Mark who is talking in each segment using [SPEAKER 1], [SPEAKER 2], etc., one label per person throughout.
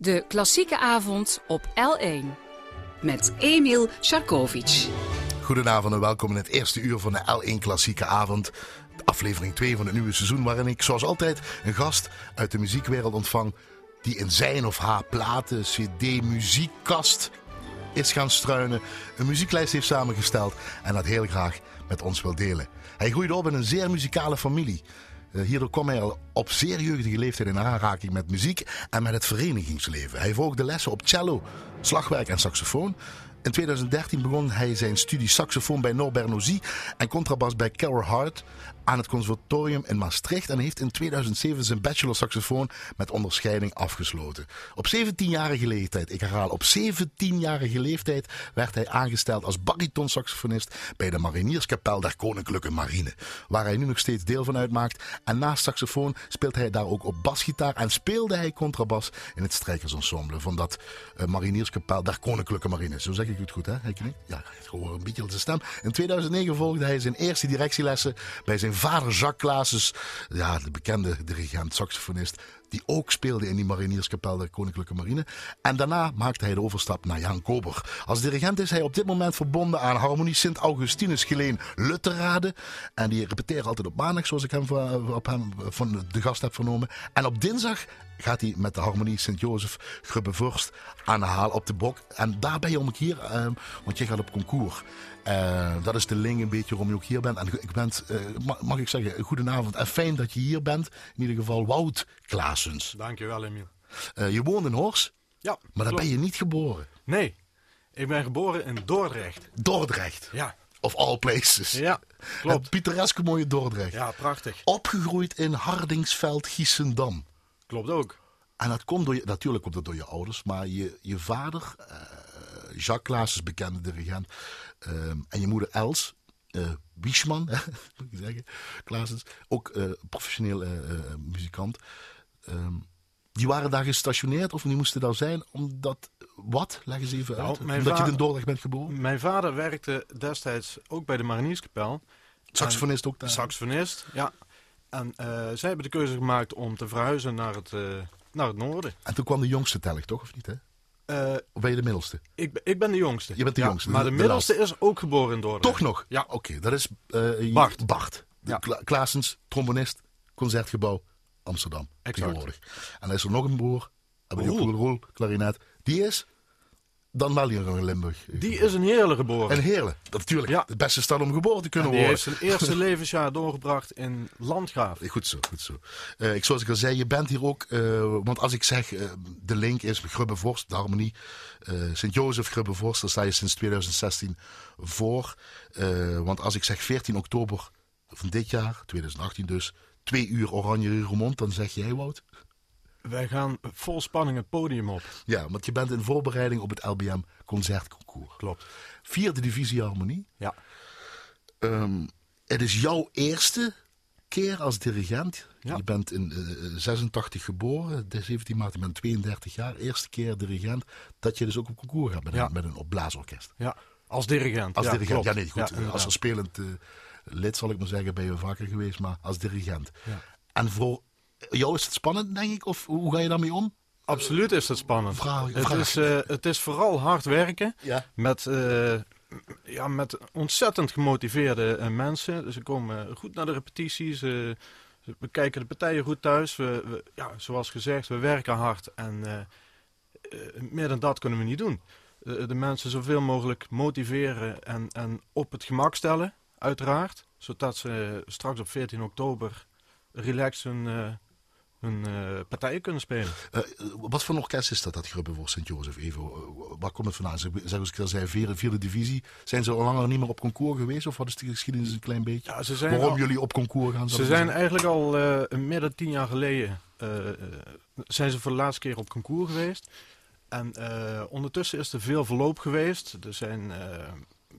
[SPEAKER 1] De klassieke avond op L1 met Emil Sharkovic.
[SPEAKER 2] Goedenavond en welkom in het eerste uur van de L1 Klassieke Avond. Aflevering 2 van het nieuwe seizoen, waarin ik zoals altijd een gast uit de muziekwereld ontvang. die in zijn of haar platen, CD, muziekkast is gaan struinen. Een muzieklijst heeft samengesteld en dat heel graag met ons wil delen. Hij groeide op in een zeer muzikale familie. Uh, hierdoor kwam hij al op zeer jeugdige leeftijd in aanraking met muziek en met het verenigingsleven. Hij volgde lessen op cello, slagwerk en saxofoon. In 2013 begon hij zijn studie saxofoon bij Norbert Nozy en contrabas bij Carol Hart aan het conservatorium in Maastricht en heeft in 2007 zijn bachelor saxofoon met onderscheiding afgesloten. Op 17-jarige leeftijd, ik herhaal, op 17-jarige leeftijd werd hij aangesteld als baritonsaxofonist bij de Marinierskapel der Koninklijke Marine, waar hij nu nog steeds deel van uitmaakt. En naast saxofoon speelt hij daar ook op basgitaar en speelde hij contrabas in het strijkersensemble van dat uh, Marinierskapel der Koninklijke Marine. Zo zeg ik het goed, hè? Ja, gewoon een beetje de stem. In 2009 volgde hij zijn eerste directielessen bij zijn vader Jacques ja, de bekende dirigent, saxofonist, die ook speelde in die marinierskapel der Koninklijke Marine. En daarna maakte hij de overstap naar Jan Kober. Als dirigent is hij op dit moment verbonden aan Harmonie Sint-Augustinus Geleen Lutterade. En die repeteert altijd op maandag, zoals ik hem op hem van de gast heb vernomen. En op dinsdag gaat hij met de Harmonie Sint-Jozef Grubbevorst aan de haal op de bok. En daar ben je om hier, uh, want je gaat op concours. Uh, dat is de link een beetje waarom je ook hier bent. En ik ben, uh, mag ik zeggen, goedenavond en fijn dat je hier bent. In ieder geval Wout Klaasens.
[SPEAKER 3] Dankjewel, Emiel.
[SPEAKER 2] Uh, je woont in Horst,
[SPEAKER 3] ja,
[SPEAKER 2] maar daar ben je niet geboren.
[SPEAKER 3] Nee, ik ben geboren in Dordrecht.
[SPEAKER 2] Dordrecht?
[SPEAKER 3] Ja.
[SPEAKER 2] Of all places.
[SPEAKER 3] Ja, klopt.
[SPEAKER 2] Het pittoreske mooie Dordrecht.
[SPEAKER 3] Ja, prachtig.
[SPEAKER 2] Opgegroeid in Hardingsveld, Giessendam.
[SPEAKER 3] Klopt ook.
[SPEAKER 2] En dat komt door je, natuurlijk komt dat door je ouders, maar je, je vader, Jacques Klaas, bekende dirigent, um, en je moeder Els, uh, Wiesman, moet ik zeggen, Klaasens, ook uh, professioneel uh, muzikant. Um, die waren daar gestationeerd of die moesten daar zijn omdat, wat? Leg eens even
[SPEAKER 3] nou,
[SPEAKER 2] uit. Omdat vader, je in Dordrecht bent geboren?
[SPEAKER 3] Mijn vader werkte destijds ook bij de Marinierskapel.
[SPEAKER 2] Saxofonist ook daar?
[SPEAKER 3] Saxofonist, ja. En zij hebben de keuze gemaakt om te verhuizen naar het, naar het noorden.
[SPEAKER 2] En toen kwam de jongste tellig, toch? Of niet, hè?
[SPEAKER 3] Uh,
[SPEAKER 2] of ben je de middelste?
[SPEAKER 3] Ik, ik ben de jongste.
[SPEAKER 2] Je bent de
[SPEAKER 3] ja,
[SPEAKER 2] jongste.
[SPEAKER 3] Maar de,
[SPEAKER 2] de
[SPEAKER 3] middelste is ook geboren in Dordrecht.
[SPEAKER 2] Toch nog?
[SPEAKER 3] Ja.
[SPEAKER 2] Oké, okay, dat is uh,
[SPEAKER 3] Bart.
[SPEAKER 2] Bart.
[SPEAKER 3] Ja.
[SPEAKER 2] Kla Klaasens, trombonist, concertgebouw, Amsterdam.
[SPEAKER 3] Exact.
[SPEAKER 2] En dan is er nog een broer, rol, klarinet. Die is dan hier in Limburg.
[SPEAKER 3] Die is een Heerle geboren.
[SPEAKER 2] Een Heerle, natuurlijk.
[SPEAKER 3] Ja.
[SPEAKER 2] De beste stad om geboren te kunnen
[SPEAKER 3] die
[SPEAKER 2] worden.
[SPEAKER 3] heeft zijn eerste levensjaar doorgebracht in Landgraaf.
[SPEAKER 2] Goed zo, goed zo. Uh, ik, zoals ik al zei, je bent hier ook, uh, want als ik zeg uh, de link is Grubbevorst, de harmonie, Sint-Jozef Grubbevorst, daar sta je sinds 2016 voor. want als ik zeg 14 oktober van dit jaar, 2018 dus, twee uur Oranje Roermond, dan zeg jij Wout?
[SPEAKER 3] Wij gaan vol spanning het podium op.
[SPEAKER 2] Ja, want je bent in voorbereiding op het LBM Concertconcours.
[SPEAKER 3] Klopt.
[SPEAKER 2] Vierde divisie harmonie.
[SPEAKER 3] Ja.
[SPEAKER 2] Um, het is jouw eerste keer als dirigent.
[SPEAKER 3] Ja.
[SPEAKER 2] Je bent in uh, 86 geboren, de 17 maart, je bent 32 jaar. Eerste keer dirigent dat je dus ook op concours gaat met,
[SPEAKER 3] ja.
[SPEAKER 2] een, met een opblaasorkest.
[SPEAKER 3] Ja, als dirigent.
[SPEAKER 2] Als
[SPEAKER 3] ja,
[SPEAKER 2] dirigent,
[SPEAKER 3] klopt.
[SPEAKER 2] ja nee, goed.
[SPEAKER 3] Ja,
[SPEAKER 2] als spelend uh, lid zal ik maar zeggen, ben je vaker geweest, maar als dirigent.
[SPEAKER 3] Ja.
[SPEAKER 2] En voor jou is het spannend, denk ik? Of hoe ga je daarmee om?
[SPEAKER 3] Absoluut is het spannend.
[SPEAKER 2] Vraag,
[SPEAKER 3] het,
[SPEAKER 2] vraag.
[SPEAKER 3] is, uh, het is vooral hard werken.
[SPEAKER 2] Ja.
[SPEAKER 3] Met, uh, ja, met ontzettend gemotiveerde uh, mensen. Ze komen goed naar de repetities. we kijken de partijen goed thuis. We, we, ja, zoals gezegd, we werken hard. En meer dan dat kunnen we niet doen. de mensen zoveel mogelijk motiveren en, en op het gemak stellen, uiteraard. Zodat ze straks op 14 oktober relaxed hun, uh, hun uh, partijen kunnen spelen.
[SPEAKER 2] Uh, wat voor een orkest is dat, dat Grubbe voor Sint-Jozef Evo? waar komt het vandaan? Zeg, zoals ik al zei, vierde, vierde divisie. Zijn ze al langer niet meer op concours geweest? Of wat is de geschiedenis een klein beetje?
[SPEAKER 3] Ja, ze zijn
[SPEAKER 2] Waarom
[SPEAKER 3] al,
[SPEAKER 2] jullie op concours gaan?
[SPEAKER 3] Ze zijn eigenlijk al meer dan tien jaar geleden... zijn ze voor de laatste keer op concours geweest. En ondertussen is er veel verloop geweest. Er, zijn,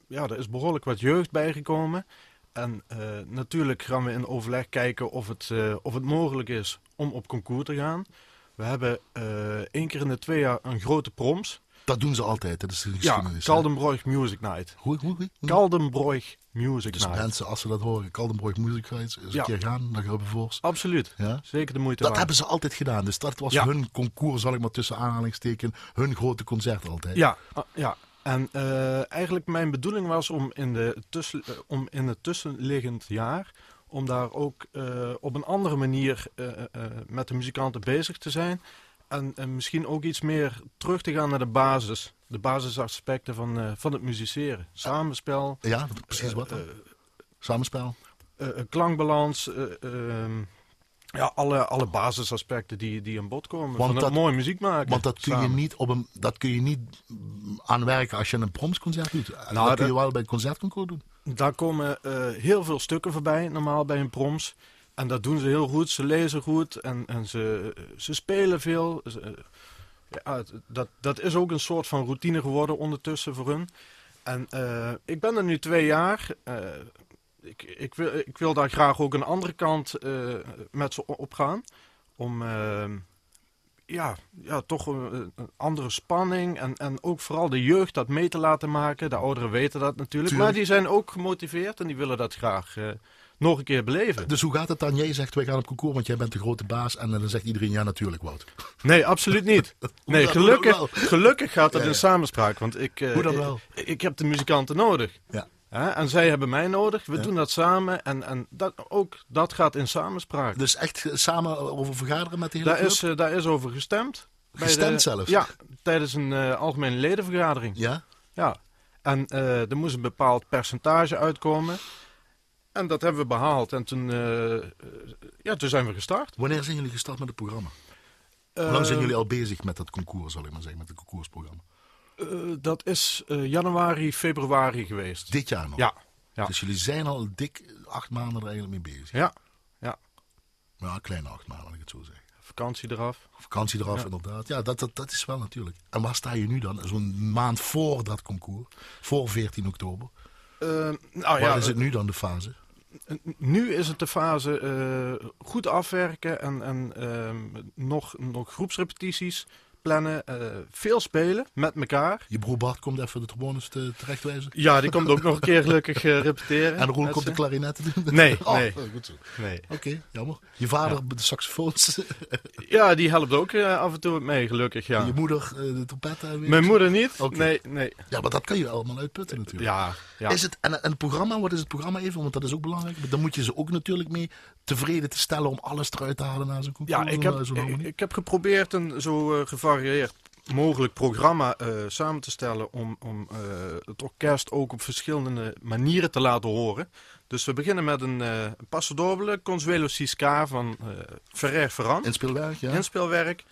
[SPEAKER 3] ja, er is behoorlijk wat jeugd bijgekomen... En uh, natuurlijk gaan we in overleg kijken of het, uh, of het mogelijk is om op concours te gaan. We hebben uh, één keer in de twee jaar een grote proms.
[SPEAKER 2] Dat doen ze altijd, dat is
[SPEAKER 3] Ja,
[SPEAKER 2] hè?
[SPEAKER 3] Kaldenbroich Music Night.
[SPEAKER 2] Hoe, hoe, hoe?
[SPEAKER 3] Kaldenbroich Music
[SPEAKER 2] Dus
[SPEAKER 3] Night.
[SPEAKER 2] mensen, als ze dat horen, Kaldenbroek Music Nights, eens
[SPEAKER 3] Ja.
[SPEAKER 2] een keer gaan, dan gaan we voor.
[SPEAKER 3] Absoluut.
[SPEAKER 2] Ja?
[SPEAKER 3] Zeker de moeite
[SPEAKER 2] Dat
[SPEAKER 3] waard.
[SPEAKER 2] hebben ze altijd gedaan. Dus dat was
[SPEAKER 3] Ja.
[SPEAKER 2] hun concours, zal ik maar tussen aanhalingstekens, hun grote concert altijd.
[SPEAKER 3] Ja, ah, ja. En eh, eigenlijk mijn bedoeling was om in, de tussen, eh, om in het tussenliggend jaar... om daar ook eh, op een andere manier eh, eh, met de muzikanten bezig te zijn. En, en misschien ook iets meer terug te gaan naar de basis. De basisaspecten van, van het musiceren. Samenspel,
[SPEAKER 2] Ja, precies wat dan? Samenspel.
[SPEAKER 3] klankbalans... eh, ehm, ja, alle, alle basisaspecten die, die aan bod komen.
[SPEAKER 2] Want
[SPEAKER 3] van
[SPEAKER 2] dat-
[SPEAKER 3] mooi muziek maken.
[SPEAKER 2] Want dat kun, je niet op een, dat kun je niet mm, aanwerken als je een promsconcert doet. dat kun je
[SPEAKER 3] Nou,
[SPEAKER 2] wel bij het concertconcours doen.
[SPEAKER 3] Daar komen eh, heel veel stukken voorbij, normaal bij een proms. En dat doen ze heel goed. Ze lezen goed en, en ze, ze spelen veel. Eh, ja, dat, dat is ook een soort van routine geworden ondertussen voor hun. En eh, ik ben er nu twee jaar. Eh, ik, ik, wil, ik wil daar graag ook een andere kant eh, met ze op gaan. Om eh, ja, ja, toch een, een andere spanning. En, en ook vooral de jeugd dat mee te laten maken. De ouderen weten dat natuurlijk.
[SPEAKER 2] Tuurlijk.
[SPEAKER 3] Maar die zijn ook gemotiveerd en die willen dat graag eh, nog een keer beleven.
[SPEAKER 2] Dus hoe gaat het dan? Jij zegt, wij gaan op concours, want jij bent de grote baas. En dan zegt iedereen, ja natuurlijk Wout.
[SPEAKER 3] Nee, absoluut niet. Nee, gelukkig, gelukkig gaat dat in samenspraak. Want ik, eh,
[SPEAKER 2] Hoe dan
[SPEAKER 3] ik-
[SPEAKER 2] wel?
[SPEAKER 3] Ik, ik heb de muzikanten nodig.
[SPEAKER 2] Ja.
[SPEAKER 3] En zij hebben mij nodig. We
[SPEAKER 2] Ja.
[SPEAKER 3] doen dat samen. En, en dat, ook dat gaat in samenspraak.
[SPEAKER 2] Dus echt samen over vergaderen met de hele
[SPEAKER 3] Daar
[SPEAKER 2] club?
[SPEAKER 3] is, eh, daar is over gestemd.
[SPEAKER 2] Gestemd
[SPEAKER 3] de-
[SPEAKER 2] zelfs?
[SPEAKER 3] Ja, tijdens een eh, algemene ledenvergadering.
[SPEAKER 2] Ja?
[SPEAKER 3] Ja. En eh, er moest een bepaald percentage uitkomen. En dat hebben we behaald. En toen, ja, toen zijn we gestart.
[SPEAKER 2] Wanneer zijn jullie gestart met het programma? Hoe lang zijn jullie al bezig met dat concours, zal ik maar zeggen, met het concoursprogramma?
[SPEAKER 3] Eh, dat is eh, januari, februari geweest.
[SPEAKER 2] Dit jaar nog?
[SPEAKER 3] Ja, ja.
[SPEAKER 2] Dus jullie zijn al dik acht maanden er eigenlijk mee bezig.
[SPEAKER 3] ja, ja.
[SPEAKER 2] Ja, een kleine acht maanden, laat ik het zo zeggen.
[SPEAKER 3] Vakantie eraf.
[SPEAKER 2] Vakantie eraf,
[SPEAKER 3] Ja.
[SPEAKER 2] inderdaad. Ja, dat, dat, dat is wel natuurlijk. En waar sta je nu dan? Zo'n maand voor dat concours. Voor 14 oktober.
[SPEAKER 3] Eh, nou
[SPEAKER 2] waar
[SPEAKER 3] ja,
[SPEAKER 2] is het nu dan de fase?
[SPEAKER 3] nu is het de fase goed afwerken en, en ehm, nog, nog groepsrepetities plannen. eh, veel spelen met elkaar.
[SPEAKER 2] Je broer Bart komt even de trombones te, terechtwijzen.
[SPEAKER 3] Ja, die komt ook nog een keer gelukkig eh, repeteren.
[SPEAKER 2] En Roel komt de
[SPEAKER 3] ze.
[SPEAKER 2] klarinetten doen.
[SPEAKER 3] Nee,
[SPEAKER 2] Oh,
[SPEAKER 3] nee.
[SPEAKER 2] goed zo.
[SPEAKER 3] Nee.
[SPEAKER 2] Oké, jammer. Je vader de saxofoons.
[SPEAKER 3] Ja, die helpt ook eh, af en toe mee, gelukkig, ja.
[SPEAKER 2] Je moeder de trompetten.
[SPEAKER 3] Mijn moeder niet?
[SPEAKER 2] Oké.
[SPEAKER 3] Nee, nee.
[SPEAKER 2] Ja, maar dat kan je allemaal uitputten natuurlijk.
[SPEAKER 3] Ja, ja.
[SPEAKER 2] Is het, en, en het programma, wat is het programma even? Want dat is ook belangrijk. Dan moet je ze ook natuurlijk mee tevreden te stellen om alles eruit te halen naar zo'n concours.
[SPEAKER 3] Ja, ik heb, ik, ik heb geprobeerd een zo eh, gevarieerd mogelijk programma eh, samen te stellen om, om eh, het orkest ook op verschillende manieren te laten horen. Dus we beginnen met een uh, Passo Doble, Consuelo Cisca van Ferrer Ferrand,
[SPEAKER 2] Inspeelwerk, ja.
[SPEAKER 3] inspeelwerk.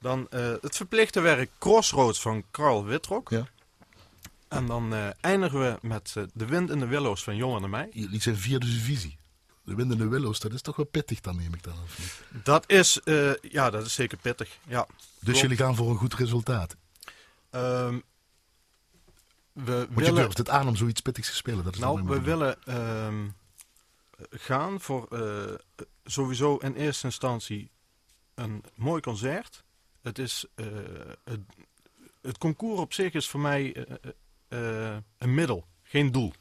[SPEAKER 3] Dan het verplichte werk Crossroads van Carl Witrok.
[SPEAKER 2] Ja.
[SPEAKER 3] En dan eindigen we met De Wind in de Willows van Johan en mij.
[SPEAKER 2] Jullie zijn vierde divisie. De windende willows, dat is toch wel pittig dan, neem ik dan. Of niet?
[SPEAKER 3] Dat is, ja, dat is zeker pittig. Ja.
[SPEAKER 2] Dus jullie gaan voor een goed resultaat.
[SPEAKER 3] Ehm, we
[SPEAKER 2] Want je durft het aan om zoiets pittigs te spelen. Dat is
[SPEAKER 3] nou, we willen ehm, gaan voor eh, sowieso in eerste instantie een mooi concert. Het is eh, het, het concours op zich is voor mij eh, een middel, geen doel.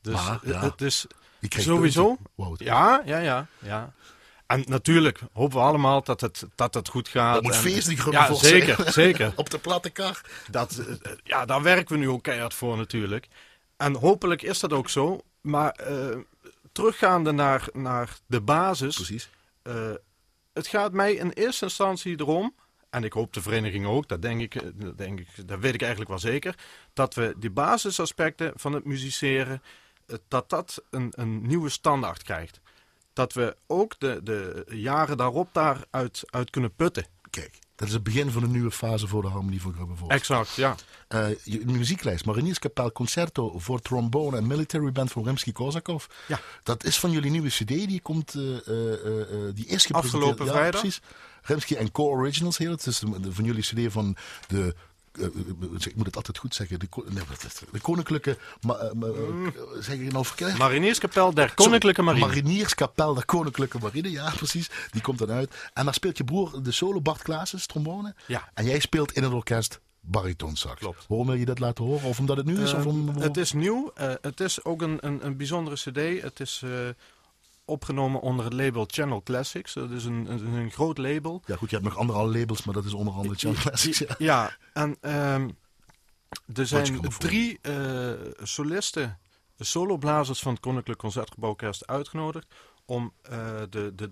[SPEAKER 3] Dus
[SPEAKER 2] Maar,
[SPEAKER 3] het-
[SPEAKER 2] ja.
[SPEAKER 3] het is sowieso.
[SPEAKER 2] Wow.
[SPEAKER 3] Ja, ja, ja, ja. En natuurlijk hopen we allemaal dat het, dat het goed gaat.
[SPEAKER 2] Dat moet
[SPEAKER 3] en-
[SPEAKER 2] feestelijk
[SPEAKER 3] Ja, zeker,
[SPEAKER 2] zijn.
[SPEAKER 3] zeker.
[SPEAKER 2] Op de platte kar.
[SPEAKER 3] Dat, eh, ja, daar werken we nu ook keihard voor natuurlijk. En hopelijk is dat ook zo. Maar eh, teruggaande naar, naar de basis.
[SPEAKER 2] Precies.
[SPEAKER 3] eh, het gaat mij in eerste instantie erom. En ik hoop de vereniging ook, dat, denk ik, dat, denk ik, dat weet ik eigenlijk wel zeker. Dat we die basisaspecten van het musiceren. dat dat een, een nieuwe standaard krijgt. Dat we ook de, de jaren daarop daaruit uit kunnen putten.
[SPEAKER 2] Kijk, dat is het begin van een nieuwe fase voor de harmonie van Voort.
[SPEAKER 3] Exact, ja.
[SPEAKER 2] Eh, je muzieklijst, Marinierskapel Concerto voor trombone en military band van Rimsky-Korsakov.
[SPEAKER 3] Ja.
[SPEAKER 2] Dat is van jullie nieuwe cd, die komt, eh, eh, die is gepresenteerd.
[SPEAKER 3] Afgelopen
[SPEAKER 2] ja,
[SPEAKER 3] vrijdag.
[SPEAKER 2] precies. Rimsky en Co-Originals heel. Het de, de- van jullie cd van de... eh, ik moet het altijd goed zeggen. De, de koninklijke... Ma, eh, ma- eh, zeg ik nou verkeerd?
[SPEAKER 3] Marinierskapel der Koninklijke Marine.
[SPEAKER 2] Marinierskapel der Koninklijke Marine, ja precies. Die komt dan uit. En daar speelt je broer de solo Bart Klaassen, trombone.
[SPEAKER 3] Ja.
[SPEAKER 2] En jij speelt in het orkest baritonsax.
[SPEAKER 3] Klopt.
[SPEAKER 2] Waarom wil je dat laten horen? Of omdat het nu is? of om,
[SPEAKER 3] Het is nieuw. Het is ook een, een, een bijzondere cd. Het is opgenomen onder het label Channel Classics. Dat is een, een, een groot label.
[SPEAKER 2] Ja goed, je hebt nog andere labels, maar dat is onder andere Channel Classics. Ja.
[SPEAKER 3] Ja, en ehm, er zijn drie eh, solisten, soloblazers van het Koninklijk Concertgebouworkest uitgenodigd om eh, de, de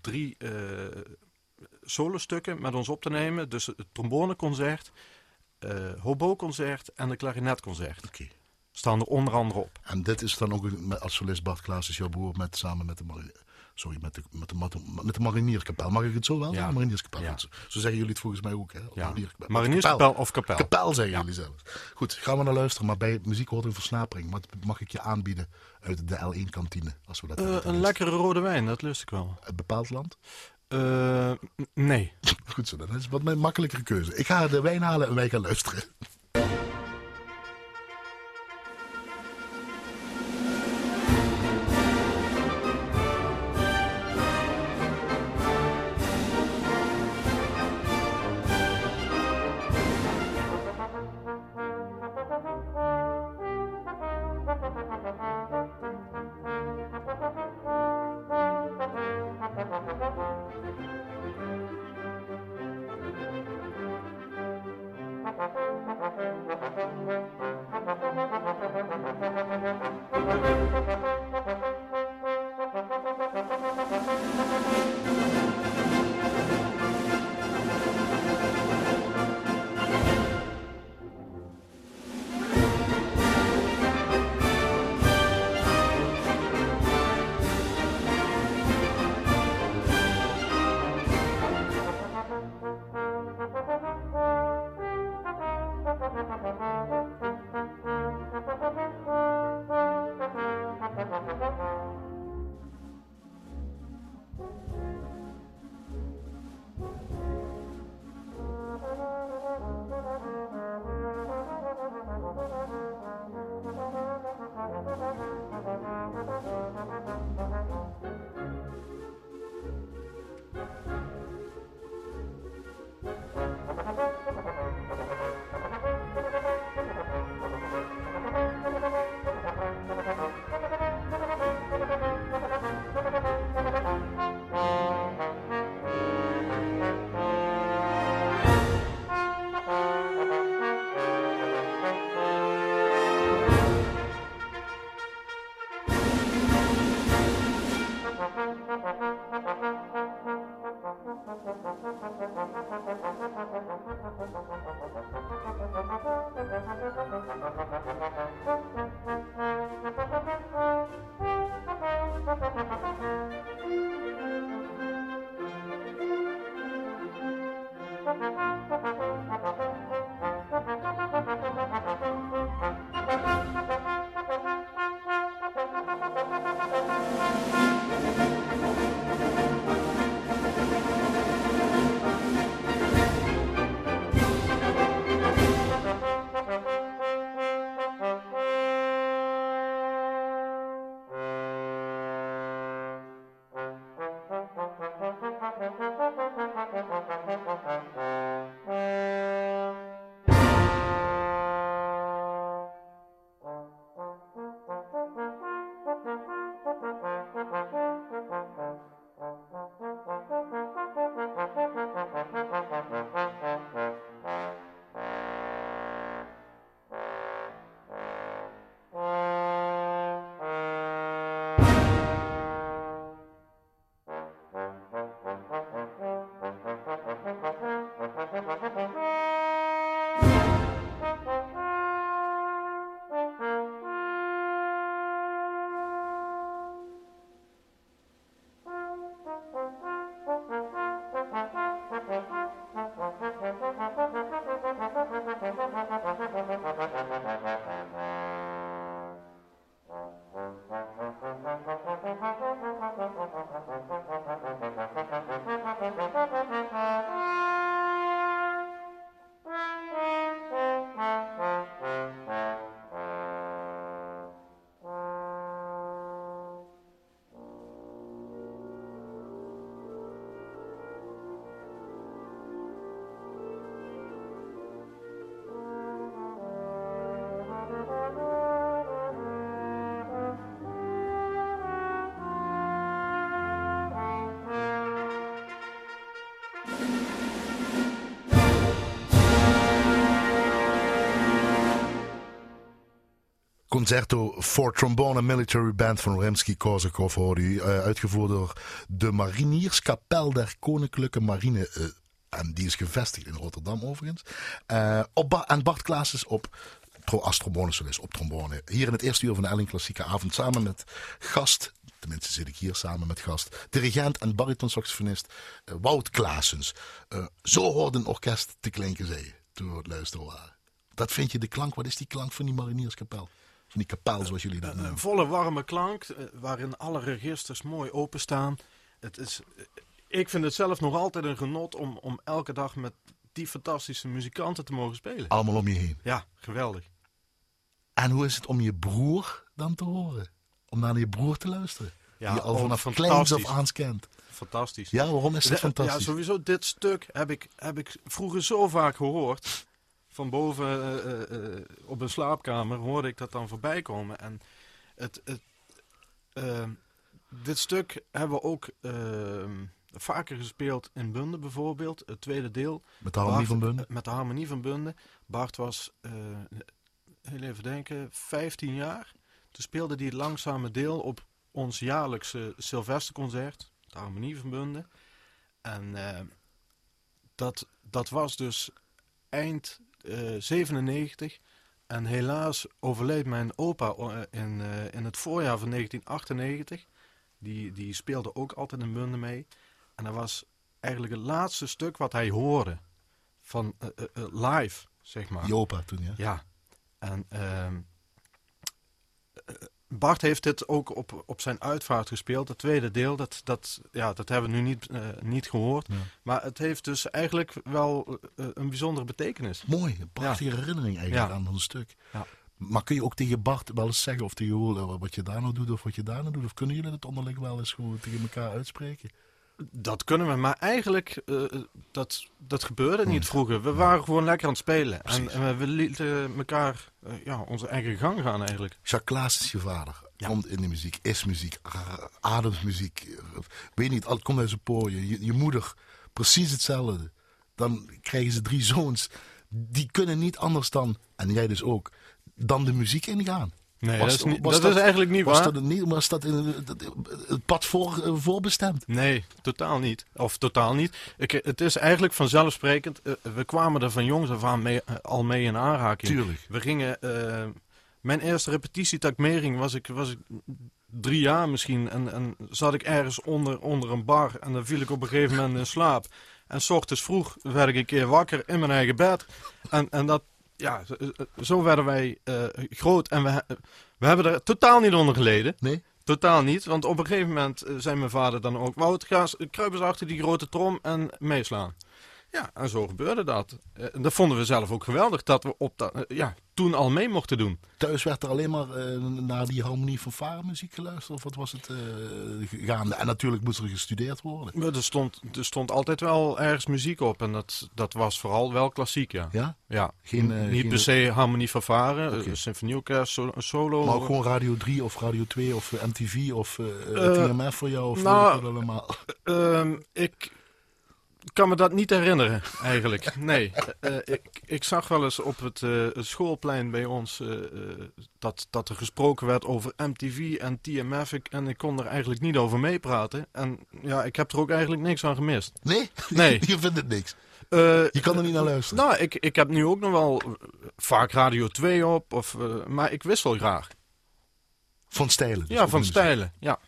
[SPEAKER 3] drie eh solostukken met ons op te nemen. Dus het tromboneconcert, eh hobo-concert en de klarinetconcert.
[SPEAKER 2] Oké.
[SPEAKER 3] Staan er onder andere op.
[SPEAKER 2] En dit is dan ook een- als solist Bart Klaas is jouw broer met, samen met de, sorry, met de, met de, met de Marinierskapel. Mag ik het zo wel?
[SPEAKER 3] Ja.
[SPEAKER 2] Marinierskapel.
[SPEAKER 3] Ja.
[SPEAKER 2] Zo, zeggen jullie het volgens mij ook. Hè? Of
[SPEAKER 3] Ja.
[SPEAKER 2] Marinierskapel.
[SPEAKER 3] Of kapel.
[SPEAKER 2] Kapel zeggen jullie zelfs. Goed, gaan we naar luisteren. Maar bij muziek hoort een versnapering. Wat mag ik je aanbieden uit de L1-kantine? Als we dat
[SPEAKER 3] Eh, een lekkere rode wijn, dat lust ik wel.
[SPEAKER 2] Uit bepaald land?
[SPEAKER 3] Eh, nee.
[SPEAKER 2] Goed zo, dat is wat mijn makkelijkere keuze. Ik ga de wijn halen en wij gaan luisteren. Concerto for trombone military band van Rimsky-Korsakov u. eh, uitgevoerd door de Marinierskapel der Koninklijke Marine. eh, en die is gevestigd in Rotterdam overigens. Eh, op en Bart Klaas is op tro- als trombonesolist op trombone. Hier in het eerste uur van de Elling Klassieke Avond samen met gast, tenminste zit ik hier samen met gast, dirigent en baritonsaxofonist eh, Wout Klaasens. Zo hoorde een orkest te klinken, zei je, toen we het luisteren waren. Dat vind je de klank, wat is die klank van die Marinierskapel? Van die kapel, zoals jullie dat
[SPEAKER 3] Een
[SPEAKER 2] noemen.
[SPEAKER 3] volle warme klank, eh, waarin alle registers mooi openstaan. Het is, eh, ik vind het zelf nog altijd een genot om, om elke dag met die fantastische muzikanten te mogen spelen.
[SPEAKER 2] Allemaal om je heen.
[SPEAKER 3] Ja, geweldig.
[SPEAKER 2] En hoe is het om je broer dan te horen? Om naar je broer te luisteren?
[SPEAKER 3] Ja,
[SPEAKER 2] die je al
[SPEAKER 3] ook
[SPEAKER 2] vanaf kleins
[SPEAKER 3] fantastisch.
[SPEAKER 2] af aan kent.
[SPEAKER 3] Fantastisch.
[SPEAKER 2] Ja, waarom is
[SPEAKER 3] Ja,
[SPEAKER 2] fantastisch?
[SPEAKER 3] Ja, sowieso dit stuk heb ik, heb ik vroeger zo vaak gehoord. Van boven eh, eh, eh, op een slaapkamer hoorde ik dat dan voorbij komen. En het, het, ehm, dit stuk hebben we ook ehm, vaker gespeeld in Bunde bijvoorbeeld. Het tweede deel.
[SPEAKER 2] Met de harmonie
[SPEAKER 3] Bart-
[SPEAKER 2] van Bunde?
[SPEAKER 3] Met de harmonie van Bunde. Bart was, heel even denken, 15 jaar. Toen speelde hij het langzame deel op ons jaarlijkse Sylvesterconcert. De harmonie van Bunde. En eh, dat, dat was dus eind eh 97. En helaas overleed mijn opa eh, in, eh, in het voorjaar van 1998. Die, die speelde ook altijd in Bunde mee. En dat was eigenlijk het laatste stuk wat hij hoorde. Van eh, eh, eh, live, zeg maar.
[SPEAKER 2] Jopa toen, ja.
[SPEAKER 3] Ja. En ehm, eh, Bart heeft dit ook op, op zijn uitvaart gespeeld. Het tweede deel, dat, dat, ja, dat hebben we nu niet, eh, niet gehoord.
[SPEAKER 2] Ja.
[SPEAKER 3] Maar het heeft dus eigenlijk wel eh, een bijzondere betekenis.
[SPEAKER 2] Mooi, een prachtige herinnering eigenlijk
[SPEAKER 3] Ja.
[SPEAKER 2] aan een stuk.
[SPEAKER 3] Ja.
[SPEAKER 2] Maar kun je ook tegen Bart wel eens zeggen of tegen wat je daar nou doet of wat je daar nou doet? Of kunnen jullie het onderling wel eens gewoon tegen elkaar uitspreken?
[SPEAKER 3] Dat kunnen we, maar eigenlijk, eh, dat, dat gebeurde
[SPEAKER 2] Hmm.
[SPEAKER 3] niet vroeger. We waren gewoon lekker aan het spelen. En, we lieten elkaar eh, ja, onze eigen gang gaan eigenlijk.
[SPEAKER 2] Jacques Klaas is je vader.
[SPEAKER 3] Ja.
[SPEAKER 2] Komt in de muziek, is muziek, a- ademt muziek. eh, Weet niet, al komt uit zijn pooien. Je, je moeder, precies hetzelfde. Dan krijgen ze drie zoons. Die kunnen niet anders dan, en jij dus ook, dan de muziek ingaan.
[SPEAKER 3] Nee,
[SPEAKER 2] Was-
[SPEAKER 3] dat, is, niet,
[SPEAKER 2] was
[SPEAKER 3] dat,
[SPEAKER 2] dat-
[SPEAKER 3] is eigenlijk niet
[SPEAKER 2] Was
[SPEAKER 3] waar.
[SPEAKER 2] dat niet, was dat in het- pad voor, voorbestemd?
[SPEAKER 3] Nee, totaal niet. Of totaal niet. Ik, het is eigenlijk vanzelfsprekend. eh, we kwamen er van jongs af aan mee, eh, al mee in aanraking.
[SPEAKER 2] Tuurlijk.
[SPEAKER 3] We gingen... eh, mijn eerste repetitie takmering was ik, was ik drie jaar misschien. En, en zat ik ergens onder, onder een bar. En dan viel ik op een gegeven moment in slaap. En s ochtends vroeg werd ik een keer wakker in mijn eigen bed. En, en dat... Ja, zo- zo werden wij eh, groot. En we, we hebben er totaal niet onder geleden.
[SPEAKER 2] Nee?
[SPEAKER 3] Totaal niet, want op een gegeven moment eh, zei mijn vader dan ook... Wout, ga kruip eens achter die grote trom en meeslaan. Ja, en zo gebeurde dat. Eh, dat vonden we zelf ook geweldig, dat we op dat, eh, ja, toen al mee mochten doen.
[SPEAKER 2] Thuis werd er alleen maar eh, naar die harmonie van varenmuziek geluisterd? Of wat was het eh, gaande? En natuurlijk moest er gestudeerd worden.
[SPEAKER 3] Maar Er stond, er stond altijd wel ergens muziek op en dat, dat was vooral wel klassiek, ja.
[SPEAKER 2] Ja?
[SPEAKER 3] ja.
[SPEAKER 2] Geen, eh,
[SPEAKER 3] niet
[SPEAKER 2] geen-
[SPEAKER 3] per se harmonie van varen, okay. symfonieorkest, so- solo.
[SPEAKER 2] Maar ook gewoon Radio 3 of Radio 2 of MTV of TMF voor jou? Of
[SPEAKER 3] nou,
[SPEAKER 2] ik allemaal.
[SPEAKER 3] Ehm, ik kan me dat niet herinneren, eigenlijk. Nee. Eh, eh, ik, ik zag wel eens op het, eh, schoolplein bij ons dat, dat er gesproken werd over MTV en TMF. Ik, en ik kon er eigenlijk niet over meepraten. En ja, ik heb er ook eigenlijk niks aan gemist.
[SPEAKER 2] Nee?
[SPEAKER 3] Nee.
[SPEAKER 2] Je vindt het niks. Je kan er niet naar luisteren.
[SPEAKER 3] nou, ik, ik heb nu ook nog wel vaak Radio 2 op, of, maar ik wissel graag.
[SPEAKER 2] Van stijlen. dus
[SPEAKER 3] ja, van stijlen. Ja.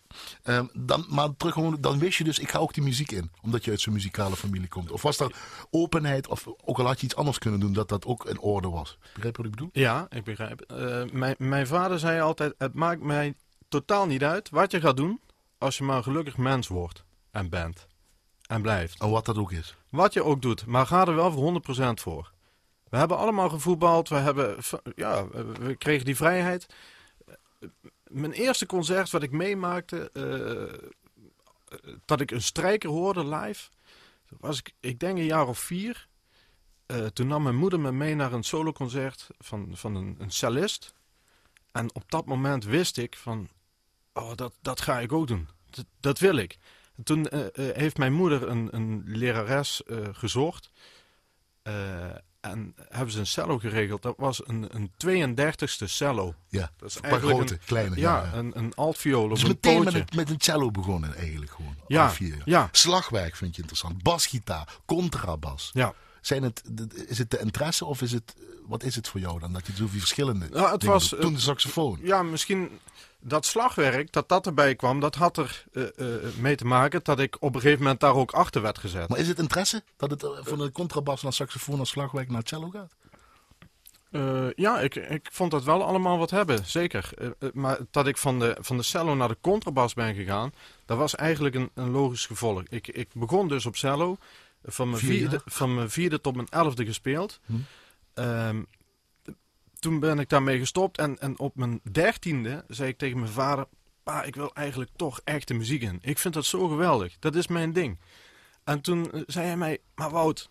[SPEAKER 2] Ehm, dan, maar terug dan wist je dus, ik ga ook die muziek in. Omdat je uit zo'n muzikale familie komt. Of was er openheid, of ook al had je iets anders kunnen doen, dat dat ook in orde was. Begrijp je wat ik bedoel?
[SPEAKER 3] Ja, ik begrijp. Eh, mijn, mijn vader zei altijd: Het maakt mij totaal niet uit wat je gaat doen. als je maar een gelukkig mens wordt en bent. En blijft.
[SPEAKER 2] En wat dat ook is.
[SPEAKER 3] Wat je ook doet, maar ga er wel voor 100% voor. We hebben allemaal gevoetbald. We, hebben, ja, we kregen die vrijheid. Mijn eerste concert wat ik meemaakte. eh, dat ik een strijker hoorde live. was ik, ik denk een jaar of vier. Eh, toen nam mijn moeder me mee naar een soloconcert van, van een, een cellist. En op dat moment wist ik van, oh, dat, dat ga ik ook doen. Dat, dat wil ik. En toen eh, eh, heeft mijn moeder een, een lerares eh, gezocht. Eh, En hebben ze een cello geregeld. Dat was een, een 32e cello.
[SPEAKER 2] Ja,
[SPEAKER 3] Dat is
[SPEAKER 2] een paar grote,
[SPEAKER 3] een-
[SPEAKER 2] kleine.
[SPEAKER 3] Ja,
[SPEAKER 2] ja.
[SPEAKER 3] een, een altviool
[SPEAKER 2] Dus
[SPEAKER 3] of een
[SPEAKER 2] meteen met een, met een cello begonnen eigenlijk gewoon.
[SPEAKER 3] Ja,
[SPEAKER 2] vier.
[SPEAKER 3] ja.
[SPEAKER 2] Slagwerk vind je interessant. Basgitaar, contrabas.
[SPEAKER 3] Ja.
[SPEAKER 2] Zijn het, is het de interesse of is het, wat is het voor jou dan? Dat je zoveel verschillende
[SPEAKER 3] Nou, het was?
[SPEAKER 2] Toen
[SPEAKER 3] eh,
[SPEAKER 2] de saxofoon.
[SPEAKER 3] Ja, misschien dat slagwerk, dat dat erbij kwam, dat had er eh, eh, mee te maken dat ik op een gegeven moment daar ook achter werd gezet.
[SPEAKER 2] Maar is het interesse dat het eh, van de contrabas naar saxofoon naar slagwerk naar cello gaat?
[SPEAKER 3] Ja, ik, ik vond dat wel allemaal wat hebben, zeker. Maar dat ik van de, van de cello naar de contrabas ben gegaan, dat was eigenlijk een, een logisch gevolg. Ik, ik begon dus op cello, van mijn,
[SPEAKER 2] Vier
[SPEAKER 3] vierde, van mijn vierde tot mijn elfde gespeeld.
[SPEAKER 2] Hm.
[SPEAKER 3] Ehm, toen ben ik daarmee gestopt en, en op mijn dertiende zei ik tegen mijn vader... Pa, ik wil eigenlijk toch echte muziek in. Ik vind dat zo geweldig. Dat is mijn ding. En toen eh, zei hij mij, maar Wout,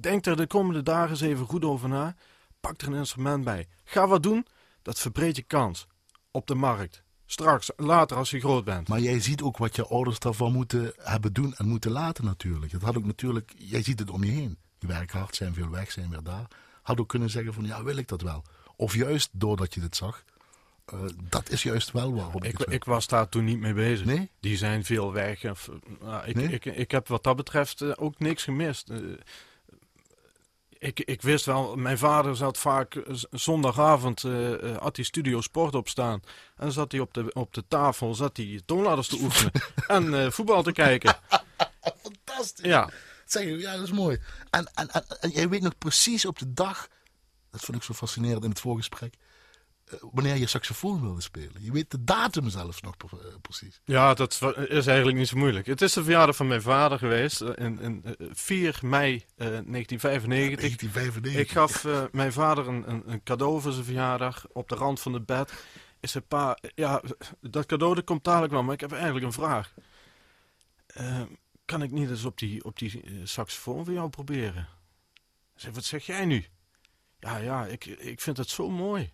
[SPEAKER 3] denk er de komende dagen eens even goed over na. Pak er een instrument bij. Ga wat doen, dat verbreedt je kans. Op de markt. Straks, later als je groot bent.
[SPEAKER 2] Maar jij ziet ook wat je ouders daarvan moeten hebben doen en moeten laten natuurlijk. Het had ook natuurlijk, jij ziet het om je heen. Je werkt hard, zijn veel weg, zijn weer daar. Had ook kunnen zeggen van, ja, wil ik dat wel? Of juist doordat je dit zag, eh, dat is juist wel waarom ik,
[SPEAKER 3] Ik, ik was daar toen niet mee bezig.
[SPEAKER 2] Nee?
[SPEAKER 3] Die zijn veel weg. Of, nou, ik,
[SPEAKER 2] Nee?
[SPEAKER 3] ik, ik heb wat dat betreft eh, ook niks gemist. Eh, ik, ik wist wel, mijn vader zat vaak zondagavond, had hij Studio Sport opstaan. En dan zat hij op de, op de tafel, zat hij toonladders te oefenen en voetbal te kijken.
[SPEAKER 2] Fantastisch.
[SPEAKER 3] Ja,
[SPEAKER 2] Ja, dat is mooi. En, en, en, en jij weet nog precies op de dag, dat vond ik zo fascinerend in het voorgesprek, eh, wanneer je saxofoon wilde spelen. Je weet de datum zelfs nog eh, precies.
[SPEAKER 3] ja, dat is eigenlijk niet zo moeilijk. Het is de verjaardag van mijn vader geweest, eh, in, in, eh, 4 mei eh, 1995.
[SPEAKER 2] 1995.
[SPEAKER 3] Ik gaf mijn vader een, een, een cadeau voor zijn verjaardag op de rand van het bed. Ik zei, pa, ja, dat cadeau dat komt dadelijk wel, maar ik heb eigenlijk een vraag. Eh, kan ik niet eens op die, op die eh, saxofoon voor jou proberen? Zei, wat zeg jij nu? Ja, ja, ik, ik vind het zo mooi.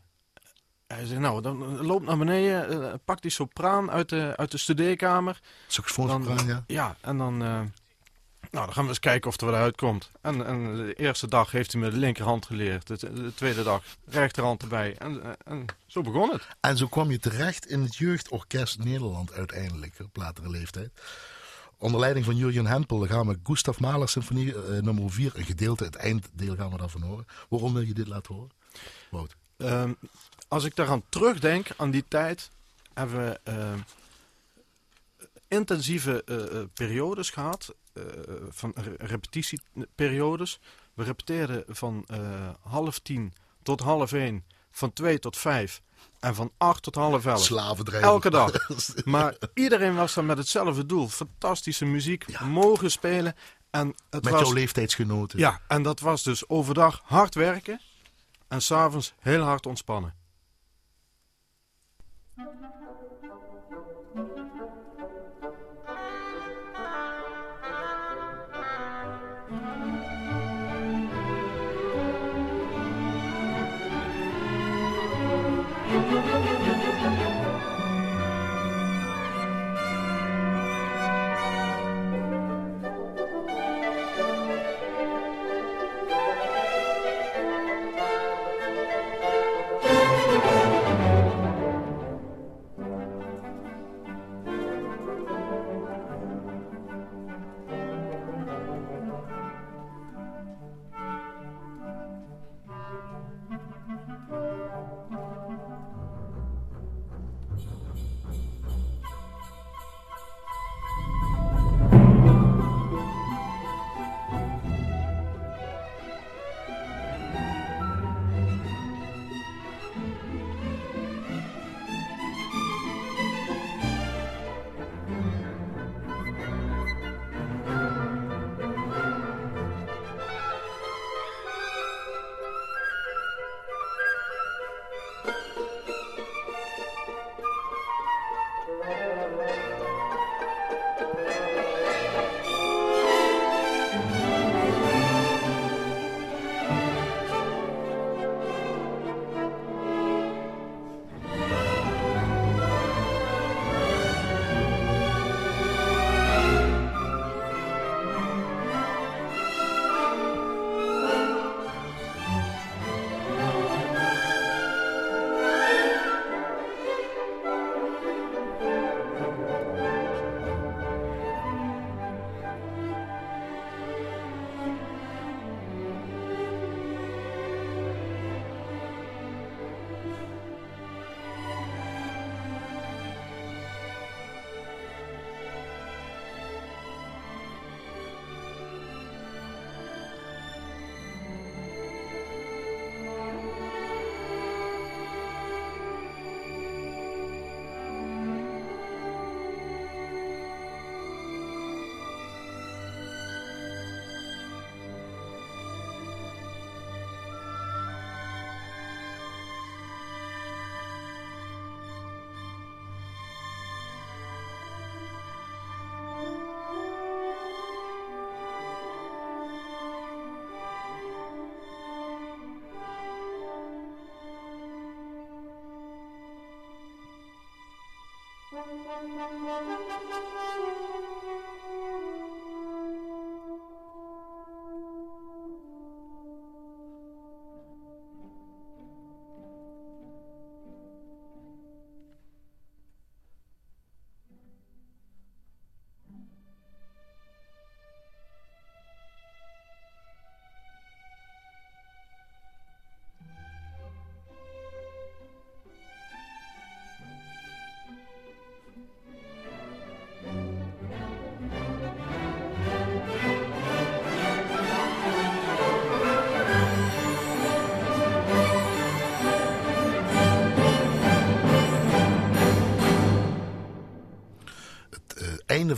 [SPEAKER 3] Hij zei, nou, dan eh, loop naar beneden, eh, pak die sopraan uit de, uit de studeerkamer.
[SPEAKER 2] Saxofoon, ja.
[SPEAKER 3] Ja, en dan, nou, dan gaan we eens kijken of er wat uitkomt. En, en de eerste dag heeft hij me de linkerhand geleerd. De, de tweede dag rechterhand erbij. En, en, en zo begon het.
[SPEAKER 2] En zo kwam je terecht in het Jeugdorkest Nederland uiteindelijk, op latere leeftijd. Onder leiding van Jurgen Hempel gaan we Gustav Mahler Symfonie eh, nummer 4, een gedeelte, het einddeel gaan we daarvan horen. Waarom wil je dit laten horen? Wout.
[SPEAKER 3] Ehm, als ik daaraan terugdenk, aan die tijd, hebben we ehm, intensieve eh, eh, periodes gehad, eh, van re- repetitieperiodes. We repeteerden van eh, half tien tot half één, van twee tot vijf en van acht tot half elf.
[SPEAKER 2] Slavendrijver.
[SPEAKER 3] Elke dag. Maar iedereen was dan met hetzelfde doel. Fantastische muziek, mogen spelen. En het
[SPEAKER 2] Met
[SPEAKER 3] was,
[SPEAKER 2] jouw leeftijdsgenoten.
[SPEAKER 3] Ja, en dat was dus overdag hard werken en s'avonds heel hard ontspannen.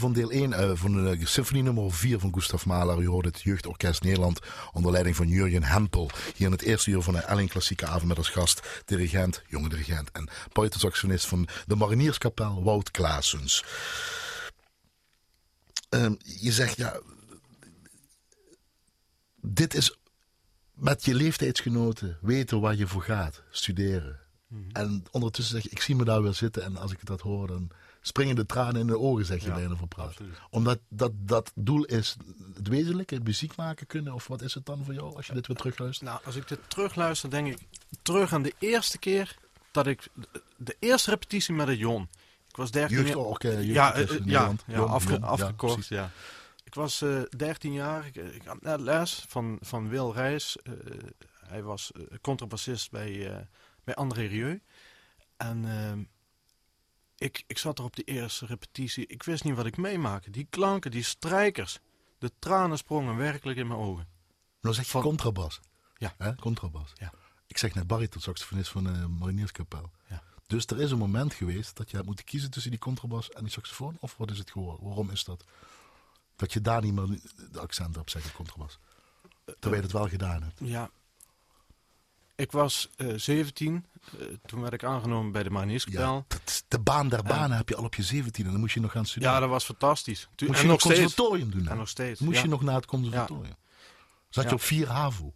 [SPEAKER 2] Van deel 1 uh, van de symfonie nummer 4 van Gustav Mahler. U hoort het Jeugdorkest Nederland onder leiding van Jurjen Hempel. Hier in het eerste uur van de Elling Klassieke Avond met als gast dirigent, jonge dirigent en buitensaxonist van de Marinierskapel, Wout Klaasens. Um, je zegt ja, dit is met je leeftijdsgenoten weten waar je voor gaat, studeren. Mm -hmm. En ondertussen zeg je, ik zie me daar weer zitten en als ik dat hoor, dan springen de tranen in de ogen, zeg je ja, bijna voor praat. Omdat dat, dat doel is het wezenlijke, muziek maken kunnen, of wat is het dan voor jou als je dit weer terugluistert?
[SPEAKER 3] Nou, als ik dit terugluister, denk ik terug aan de eerste keer dat ik, de eerste repetitie met het Jon. Ik was 13
[SPEAKER 2] jaar. Jeugd, uh,
[SPEAKER 3] ja, uh, ja, ja, afge, afgekort, ja. Ik was uh, 13 jaar, ik, ik, had net les van, van Wil Reis. Uh, hij was contrabassist bij, bij André Rieu. En ehm, ik, ik zat er op die eerste repetitie. Ik wist niet wat ik meemaakte. Die klanken, die strijkers. De tranen sprongen werkelijk in mijn ogen.
[SPEAKER 2] Nou zeg je van... contrabas.
[SPEAKER 3] Ja.
[SPEAKER 2] Hè? Contrabas.
[SPEAKER 3] Ja.
[SPEAKER 2] Ik zeg net bariton-saxofonist van de Marinierskapel.
[SPEAKER 3] Ja.
[SPEAKER 2] Dus er is een moment geweest dat je hebt moeten kiezen tussen die contrabas en die saxofoon? Of wat is het geworden? Waarom is dat? Dat je daar niet meer de accent op zegt, contrabas. Terwijl je het wel gedaan hebt.
[SPEAKER 3] Ja. Ik was uh, 17. Uh, toen werd ik aangenomen bij de Marinierskapel.
[SPEAKER 2] Ja, de baan der banen en, heb je al op je 17 en dan moest je nog gaan studeren.
[SPEAKER 3] Ja, dat was fantastisch.
[SPEAKER 2] Tu moest en je nog conservatorium doen?
[SPEAKER 3] En nog steeds.
[SPEAKER 2] Moest
[SPEAKER 3] ja.
[SPEAKER 2] je nog naar het conservatorium? Zat je op 4 HAVO?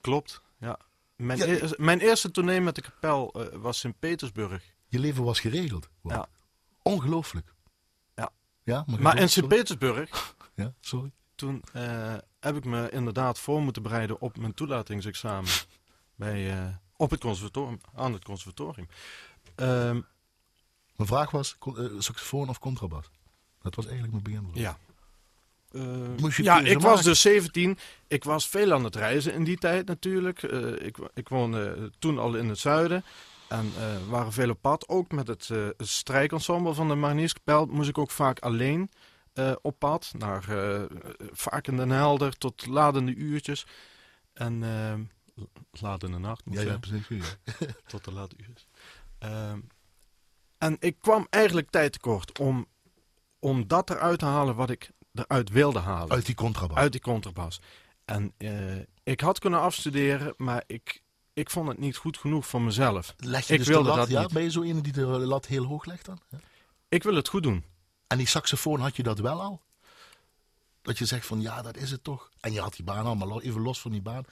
[SPEAKER 3] Klopt, ja. Mijn, e mijn eerste tournee met de kapel uh, was in Petersburg.
[SPEAKER 2] Je leven was geregeld? Wow.
[SPEAKER 3] Ja.
[SPEAKER 2] Ongelooflijk.
[SPEAKER 3] Ja.
[SPEAKER 2] ja
[SPEAKER 3] maar, maar in Sint-Petersburg...
[SPEAKER 2] ja, sorry.
[SPEAKER 3] Toen heb ik me inderdaad voor moeten bereiden op mijn toelatingsexamen. Bij, uh, op het conservatorium, aan het conservatorium. Um,
[SPEAKER 2] mijn vraag was, uh, saxofoon of contrabas? Dat was eigenlijk mijn begin.
[SPEAKER 3] Ja. Uh, ja, ik was dus 17. Ik was veel aan het reizen in die tijd natuurlijk. Uh, ik, ik woonde toen al in het zuiden. En uh, waren veel op pad. Ook met het, strijkensemble van de Marinierskapel moest ik ook vaak alleen op pad. Naar, vaak in Den Helder tot ladende uurtjes. En ladende nacht moet
[SPEAKER 2] ja,
[SPEAKER 3] ja,
[SPEAKER 2] ja, precies.
[SPEAKER 3] tot de late uurtjes. En ik kwam eigenlijk tijd tekort om, om dat eruit te halen wat ik eruit wilde halen.
[SPEAKER 2] Uit die contrabas?
[SPEAKER 3] Uit die contrabas. En uh, ik had kunnen afstuderen, maar ik, ik vond het niet goed genoeg voor mezelf.
[SPEAKER 2] Leg je
[SPEAKER 3] ik
[SPEAKER 2] dus
[SPEAKER 3] wilde
[SPEAKER 2] de lat,
[SPEAKER 3] dat
[SPEAKER 2] ja?
[SPEAKER 3] niet.
[SPEAKER 2] Ben je zo iemand die de lat heel hoog legt dan? Ja?
[SPEAKER 3] Ik wil het goed doen.
[SPEAKER 2] En die saxofoon had je dat wel al? Dat je zegt van ja, dat is het toch. En je had die baan al, maar even los van die baan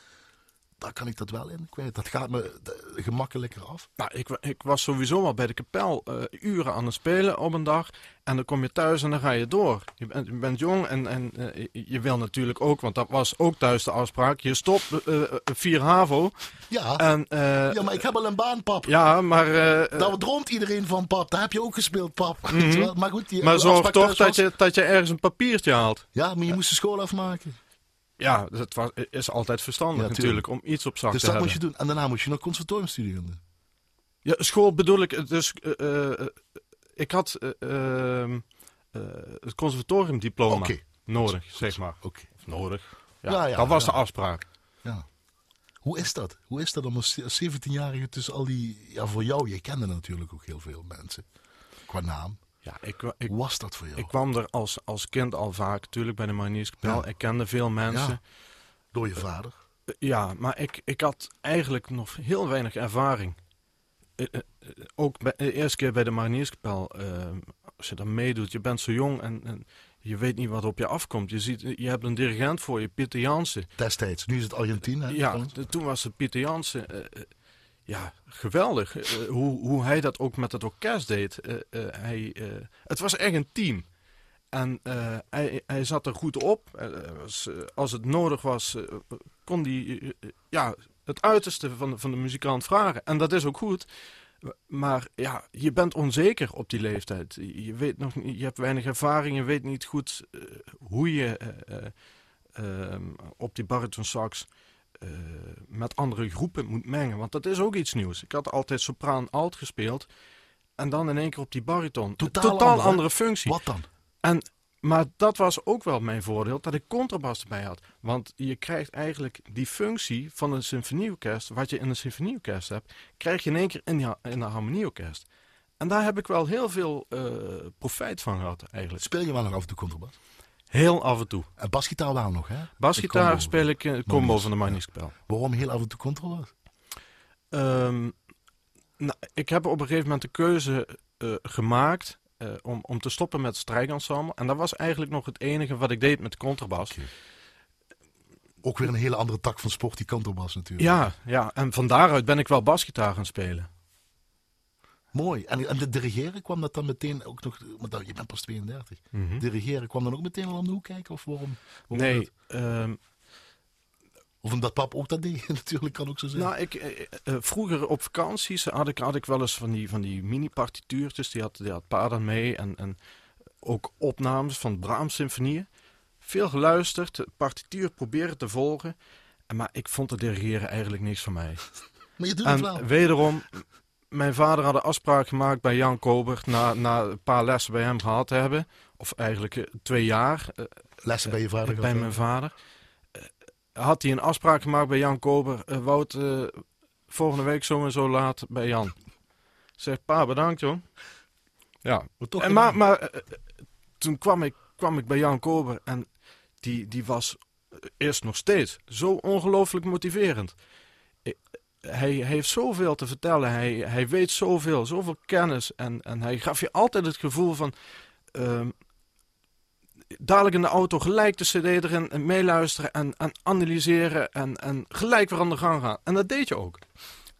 [SPEAKER 2] daar kan ik dat wel in kwijt. Dat gaat me gemakkelijker af.
[SPEAKER 3] Nou, ik, ik, was sowieso al bij de kapel uh, uren aan het spelen op een dag. En dan kom je thuis en dan ga je door. Je bent, je bent jong en, en uh, je wil natuurlijk ook, want dat was ook thuis de afspraak. Je stopt uh, vier HAVO.
[SPEAKER 2] Ja,
[SPEAKER 3] en,
[SPEAKER 2] ja, maar ik heb al een baan, pap.
[SPEAKER 3] Ja, maar...
[SPEAKER 2] Daar droomt iedereen van, pap. Daar heb je ook gespeeld, pap.
[SPEAKER 3] Mm -hmm.
[SPEAKER 2] maar goed, die,
[SPEAKER 3] maar zorg toch dat was... je, dat je ergens een papiertje haalt.
[SPEAKER 2] Ja, maar je moest de school afmaken.
[SPEAKER 3] Ja, dat was, is altijd verstandig ja, natuurlijk om iets op zak
[SPEAKER 2] dus
[SPEAKER 3] te
[SPEAKER 2] dat
[SPEAKER 3] hebben.
[SPEAKER 2] moest je doen. En daarna moest je nog conservatoriumstudie gaan doen.
[SPEAKER 3] Ja, school bedoel ik. Dus uh, ik had uh, het conservatoriumdiploma
[SPEAKER 2] okay.
[SPEAKER 3] nodig, zeg maar.
[SPEAKER 2] Okay.
[SPEAKER 3] Of nodig. Ja,
[SPEAKER 2] ja, ja
[SPEAKER 3] dat was de afspraak.
[SPEAKER 2] Ja. Hoe is dat? Hoe is dat om als 17-jarige tussen al die... Ja, voor jou, je kende natuurlijk ook heel veel mensen. Qua naam.
[SPEAKER 3] Ja, ik,
[SPEAKER 2] was dat voor jou?
[SPEAKER 3] Ik kwam er als, als kind al vaak, natuurlijk bij de Marinierskapel. Ja. Ik kende veel mensen.
[SPEAKER 2] Ja. Door je vader?
[SPEAKER 3] Ja, maar ik, ik had eigenlijk nog heel weinig ervaring. Uh, ook bij, de eerste keer bij de Marinierskapel, uh, als je dan meedoet, je bent zo jong en, en, je weet niet wat op je afkomt. Je, ziet, je hebt een dirigent voor je, Pieter Jansen.
[SPEAKER 2] Destijds, nu is het Argentinië.
[SPEAKER 3] Ja, de, toen was het Pieter Jansen ja, geweldig. Uh, hoe, hoe hij dat ook met het orkest deed. Uh, uh, hij, het was echt een team. En hij, hij zat er goed op. Was, als het nodig was, kon hij ja, het uiterste van, van de muzikant vragen. En dat is ook goed. Maar ja, je bent onzeker op die leeftijd. Je, weet nog, je hebt weinig ervaring. Je weet niet goed hoe je op die bariton sax uh, met andere groepen moet mengen. Want dat is ook iets nieuws. Ik had altijd sopraan alt gespeeld. En dan in één keer op die bariton.
[SPEAKER 2] Totaal,
[SPEAKER 3] Totaal
[SPEAKER 2] andere,
[SPEAKER 3] andere functie.
[SPEAKER 2] Wat dan?
[SPEAKER 3] En, maar dat was ook wel mijn voordeel, dat ik contrabas erbij had. Want je krijgt eigenlijk die functie van een symfonieorkest, wat je in een symfonieorkest hebt, krijg je in één keer in, die, in een harmonieorkest. En daar heb ik wel heel veel eh, profijt van gehad eigenlijk.
[SPEAKER 2] Speel je wel nog af en toe contrabas?
[SPEAKER 3] Heel af en toe.
[SPEAKER 2] En basgitaar wel nog, hè?
[SPEAKER 3] Basgitaar speel ik in combo van de Manispel.
[SPEAKER 2] Waarom heel af en toe contrabas?
[SPEAKER 3] Ehm nou, ik heb op een gegeven moment de keuze eh, gemaakt eh, om, om te stoppen met strijkensemble. En dat was eigenlijk nog het enige wat ik deed met de contrabas.
[SPEAKER 2] Ook weer een hele andere tak van sport, die contrabas natuurlijk.
[SPEAKER 3] Ja, ja, en van daaruit ben ik wel basgitaar gaan spelen.
[SPEAKER 2] Mooi. En, en de dirigeren kwam dat dan meteen ook nog... Want dan- je bent pas 32. Dirigeren kwam dan ook meteen al om de hoek kijken? Of waarom? waarom
[SPEAKER 3] Nee, ehm,
[SPEAKER 2] Of omdat pap ook dat deed, natuurlijk kan ook zo zijn.
[SPEAKER 3] nou, ik, eh, eh, vroeger op vakanties had ik, had ik wel eens van die, van die mini-partituurtjes. Die had, die had pa dan mee. En, en ook opnames van Brahms-symfonieën. Veel geluisterd, partituur proberen te volgen. En, maar ik vond het dirigeren eigenlijk niks van mij.
[SPEAKER 2] maar je doet het wel.
[SPEAKER 3] Wederom, mijn vader had een afspraak gemaakt bij Jan Kober. Na, na een paar lessen bij hem gehad te hebben. Of eigenlijk eh, twee jaar. eh,
[SPEAKER 2] Lessen bij je vader
[SPEAKER 3] bij mijn vader. Eh, had hij een afspraak gemaakt bij Jan Kober. Wout, eh, volgende week zo en zo laat bij Jan. Zeg, pa, bedankt joh. Ja,
[SPEAKER 2] Maar toch
[SPEAKER 3] en maar, maar toen kwam ik, kwam ik bij Jan Kober en die, die was eerst nog steeds zo ongelooflijk motiverend. Hij, heeft zoveel te vertellen, hij, hij weet zoveel, zoveel kennis. En, en hij gaf je altijd het gevoel van... ehm, dadelijk in de auto gelijk de cd erin en meeluisteren en, en analyseren en, en gelijk weer aan de gang gaan. En dat deed je ook.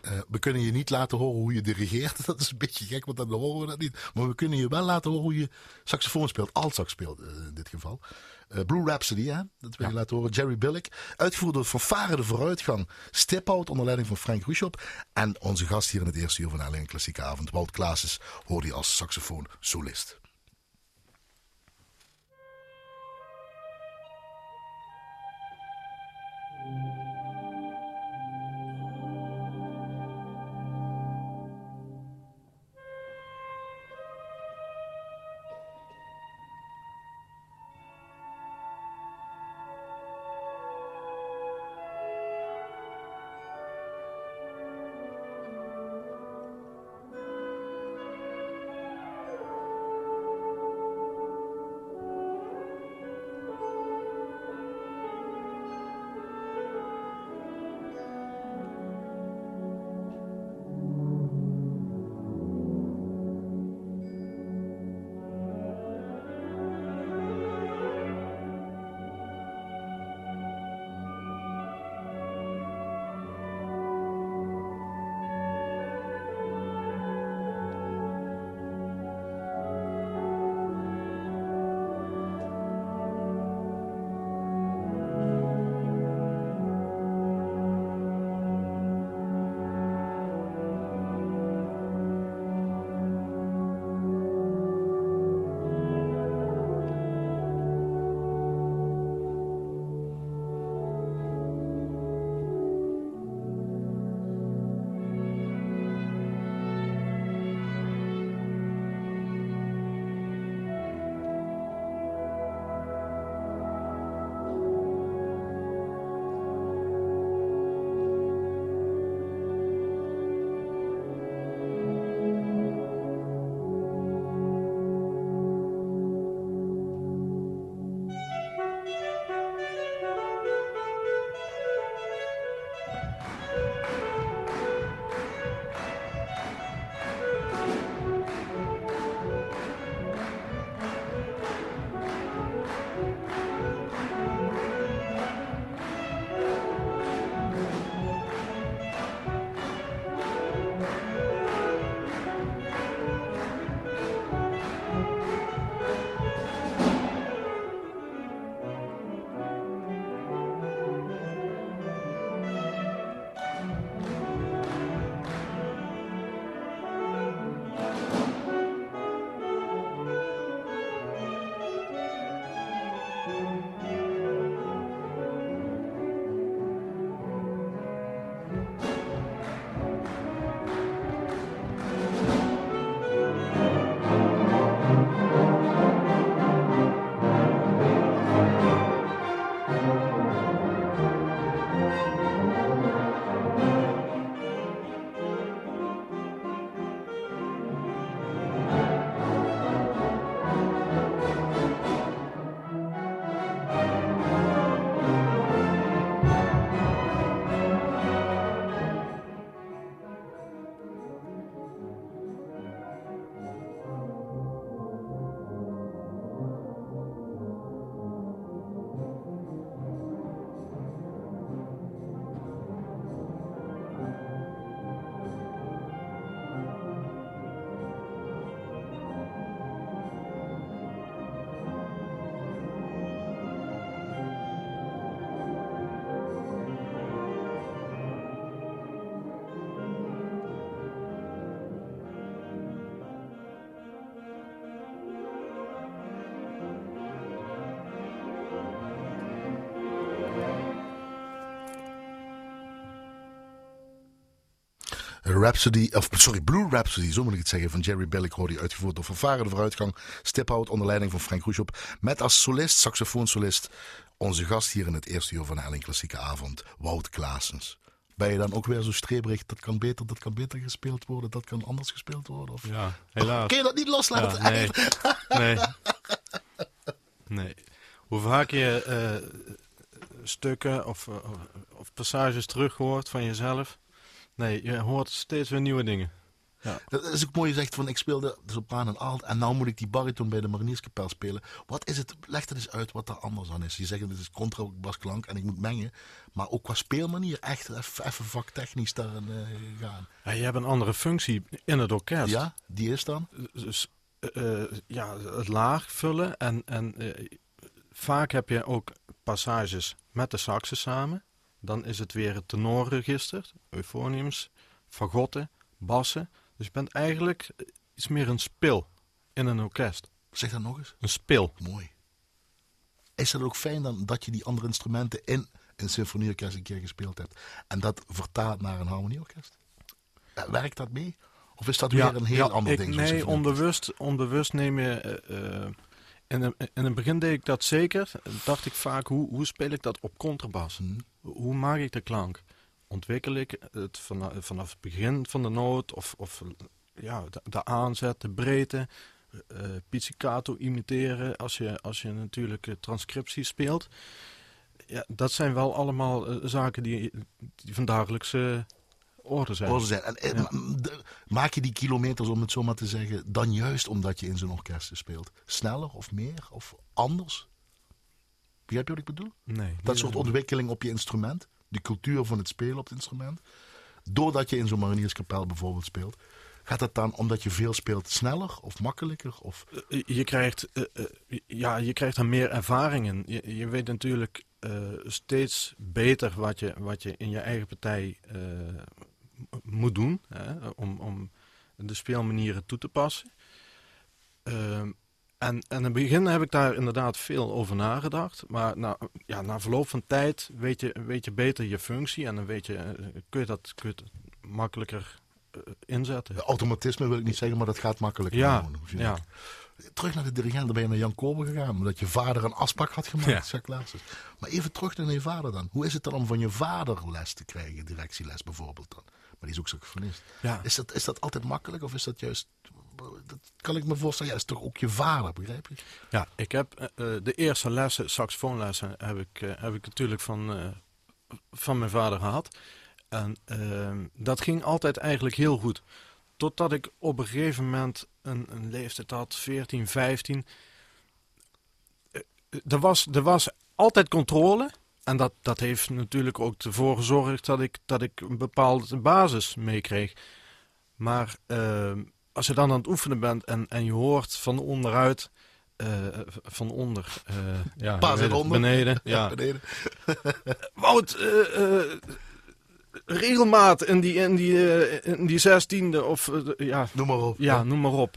[SPEAKER 2] Eh, we kunnen je niet laten horen hoe je dirigeert. Dat is een beetje gek, want dan horen we dat niet. Maar we kunnen je wel laten horen hoe je saxofoon speelt. Altsax speelt eh, in dit geval. Eh, Blue Rhapsody, hè? dat wil je laten horen. Jerry Billick. Uitgevoerd door Fanfare de Vooruitgang. Stiphout onder leiding van Frank Ruschop. En onze gast hier in het eerste uur van Alleen Klassieke Avond, Walt Klaasens, hoorde je als saxofoon solist. Rhapsody, of sorry, Blue Rhapsody, zo moet ik het zeggen, van Jerry Bellick hoorde je uitgevoerd door de Vooruitgang, Stiphout onder leiding van Frank Roesjop, met als solist, saxofoonsolist, onze gast hier in het eerste uur van Helling Klassieke Avond, Wout Klaasens. Ben je dan ook weer zo streberig, dat kan beter, dat kan beter gespeeld worden, dat kan anders gespeeld worden? Of...
[SPEAKER 3] Ja, helaas.
[SPEAKER 2] Kun je dat niet loslaten?
[SPEAKER 3] Ja, nee. nee. Nee. Hoe vaak je eh, stukken of, of, of passages terug hoort van jezelf. Nee, je hoort steeds weer nieuwe dingen. Ja.
[SPEAKER 2] Dat is ook mooi gezegd van ik speelde sopraan en alt en nou moet ik die bariton bij de Marinierskapel spelen. Wat is het? Leg er eens uit wat er anders aan is. Je zegt het is contrabasklank en ik moet mengen, maar ook qua speelmanier echt even vaktechnisch daar uh, gaan.
[SPEAKER 3] Ja, je hebt een andere functie in het orkest.
[SPEAKER 2] Ja, die is dan?
[SPEAKER 3] Dus uh, ja, het laag vullen en, en uh, vaak heb je ook passages met de saxen samen. Dan is het weer het tenorregister, euphoniums, fagotten, bassen. Dus je bent eigenlijk iets meer een spil in een orkest.
[SPEAKER 2] Zeg dat nog eens.
[SPEAKER 3] Een spil.
[SPEAKER 2] Mooi. Is het ook fijn dan dat je die andere instrumenten in een symfonieorkest een keer gespeeld hebt en dat vertaalt naar een harmonieorkest? Werkt dat mee? Of is dat weer een heel
[SPEAKER 3] ja,
[SPEAKER 2] ander
[SPEAKER 3] ik,
[SPEAKER 2] ding?
[SPEAKER 3] Nee, onbewust, onbewust neem je... Uh, in, een, in het begin deed ik dat zeker. Dacht ik vaak, hoe, hoe speel ik dat op contrabas?
[SPEAKER 2] Hmm.
[SPEAKER 3] Hoe maak ik de klank? Ontwikkel ik het vanaf, vanaf het begin van de noot? Of, of ja, de, de aanzet, de breedte? Uh, pizzicato imiteren als je, als je natuurlijk transcriptie speelt. Ja, dat zijn wel allemaal uh, zaken die, die van dagelijkse orde zijn.
[SPEAKER 2] Orde zijn. En, ja. de, maak je die kilometers, om het zo maar te zeggen, dan juist omdat je in zo'n orkest speelt? Sneller of meer of anders? Begrijp je wat ik bedoel?
[SPEAKER 3] Nee.
[SPEAKER 2] Dat soort ontwikkeling op je instrument, de cultuur van het spelen op het instrument. Doordat je in zo'n marinierskapel bijvoorbeeld speelt, gaat dat dan omdat je veel speelt sneller of makkelijker? Of?
[SPEAKER 3] Je, krijgt, uh, uh, ja, je krijgt er meer ervaring in. Je, je weet natuurlijk uh, steeds beter wat je, wat je in je eigen partij moet doen hè, om, om de speelmanieren toe te passen. En, en in het begin heb ik daar inderdaad veel over nagedacht. Maar na, ja, na verloop van tijd weet je, weet je beter je functie. En dan weet je, kun, je dat, kun je makkelijker uh, inzetten.
[SPEAKER 2] Automatisme wil ik niet zeggen, maar dat gaat makkelijker.
[SPEAKER 3] Ja, ja.
[SPEAKER 2] Terug naar de dirigent, dan ben je naar Jan Kober gegaan. Omdat je vader een afspraak had gemaakt,
[SPEAKER 3] Ja.
[SPEAKER 2] Jacques Laarsens. Maar even terug naar je vader dan. Hoe is het dan om van je vader les te krijgen? Directieles bijvoorbeeld dan. Maar die is ook saxofonist.
[SPEAKER 3] Ja.
[SPEAKER 2] Is, dat, is dat altijd makkelijk of is dat juist... Dat kan ik me voorstellen. Ja, is toch ook je vader, begrijp je?
[SPEAKER 3] Ja, ik heb uh, de eerste lessen, saxofoonlessen, heb ik, uh, heb ik natuurlijk van, van mijn vader gehad. En ehm, dat ging altijd eigenlijk heel goed. Totdat ik op een gegeven moment een, een leeftijd had, 14, 15. er, was, er was altijd controle. En dat, dat heeft natuurlijk ook ervoor gezorgd dat ik, dat ik een bepaalde basis meekreeg. Maar uh, als je dan aan het oefenen bent en, en je hoort van onderuit, uh, van onder, uh, ja,
[SPEAKER 2] onder.
[SPEAKER 3] beneden,
[SPEAKER 2] Ja,
[SPEAKER 3] ja.
[SPEAKER 2] beneden.
[SPEAKER 3] Wout, uh, regelmaat in die, in, die, in die zestiende of ja,
[SPEAKER 2] Noem maar op.
[SPEAKER 3] ja, noem maar op.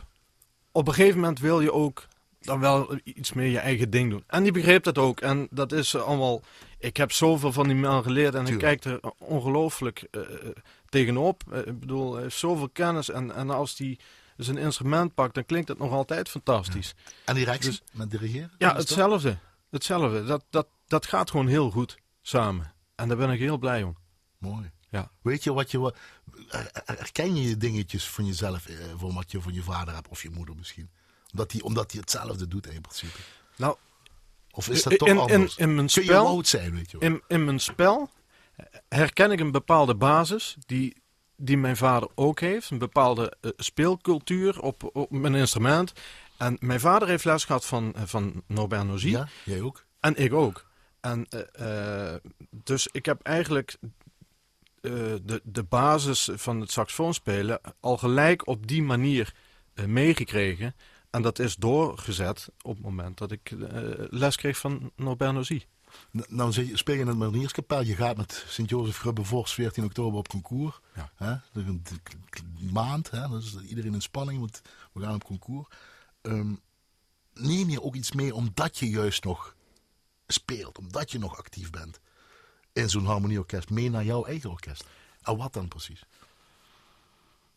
[SPEAKER 3] Op een gegeven moment wil je ook dan wel iets meer je eigen ding doen. En die begreep dat ook. En dat is allemaal... Ik heb zoveel van die man geleerd en
[SPEAKER 2] Tuurlijk.
[SPEAKER 3] ik kijk er ongelooflijk uh, tegenop. Uh, ik bedoel, hij heeft zoveel kennis. En, en als hij zijn instrument pakt, dan klinkt het nog altijd fantastisch. Ja,
[SPEAKER 2] En directie
[SPEAKER 3] Dus-
[SPEAKER 2] met dirigeren?
[SPEAKER 3] ja hetzelfde. Hetzelfde. Dat, dat, dat gaat gewoon heel goed samen. En daar ben ik heel blij om.
[SPEAKER 2] Mooi.
[SPEAKER 3] Ja.
[SPEAKER 2] Weet je wat je... er- Herken je je dingetjes van jezelf, eh, van wat je van je vader hebt of je moeder misschien? Omdat hij omdat hetzelfde doet in principe.
[SPEAKER 3] Nou,
[SPEAKER 2] Of is dat
[SPEAKER 3] in,
[SPEAKER 2] toch
[SPEAKER 3] in,
[SPEAKER 2] anders?
[SPEAKER 3] in mijn
[SPEAKER 2] Kun je
[SPEAKER 3] spel...
[SPEAKER 2] oud zijn, weet je wel?
[SPEAKER 3] In, in mijn spel herken ik een bepaalde basis die, die mijn vader ook heeft. Een bepaalde eh, speelcultuur op, op mijn instrument. En mijn vader heeft les gehad van, eh, van Norbert Nozy.
[SPEAKER 2] Ja, jij ook?
[SPEAKER 3] En ik ook. En, eh, dus ik heb eigenlijk de, de basis van het saxofoonspelen al gelijk op die manier meegekregen. En dat is doorgezet op het moment dat ik eh, les kreeg van Norbert Nozy.
[SPEAKER 2] Nou je- speel je in het Marinierskapel. Je gaat met Sint-Jozef Grubbe-Vors 14 oktober op concours.
[SPEAKER 3] Ja.
[SPEAKER 2] Hè? Dat is een maand. Hè? Dat is iedereen in spanning, want we gaan op concours. Ehm, neem je ook iets mee omdat je juist nog speelt. Omdat je nog actief bent. In zo'n harmonieorkest. Mee naar jouw eigen orkest. En wat dan precies?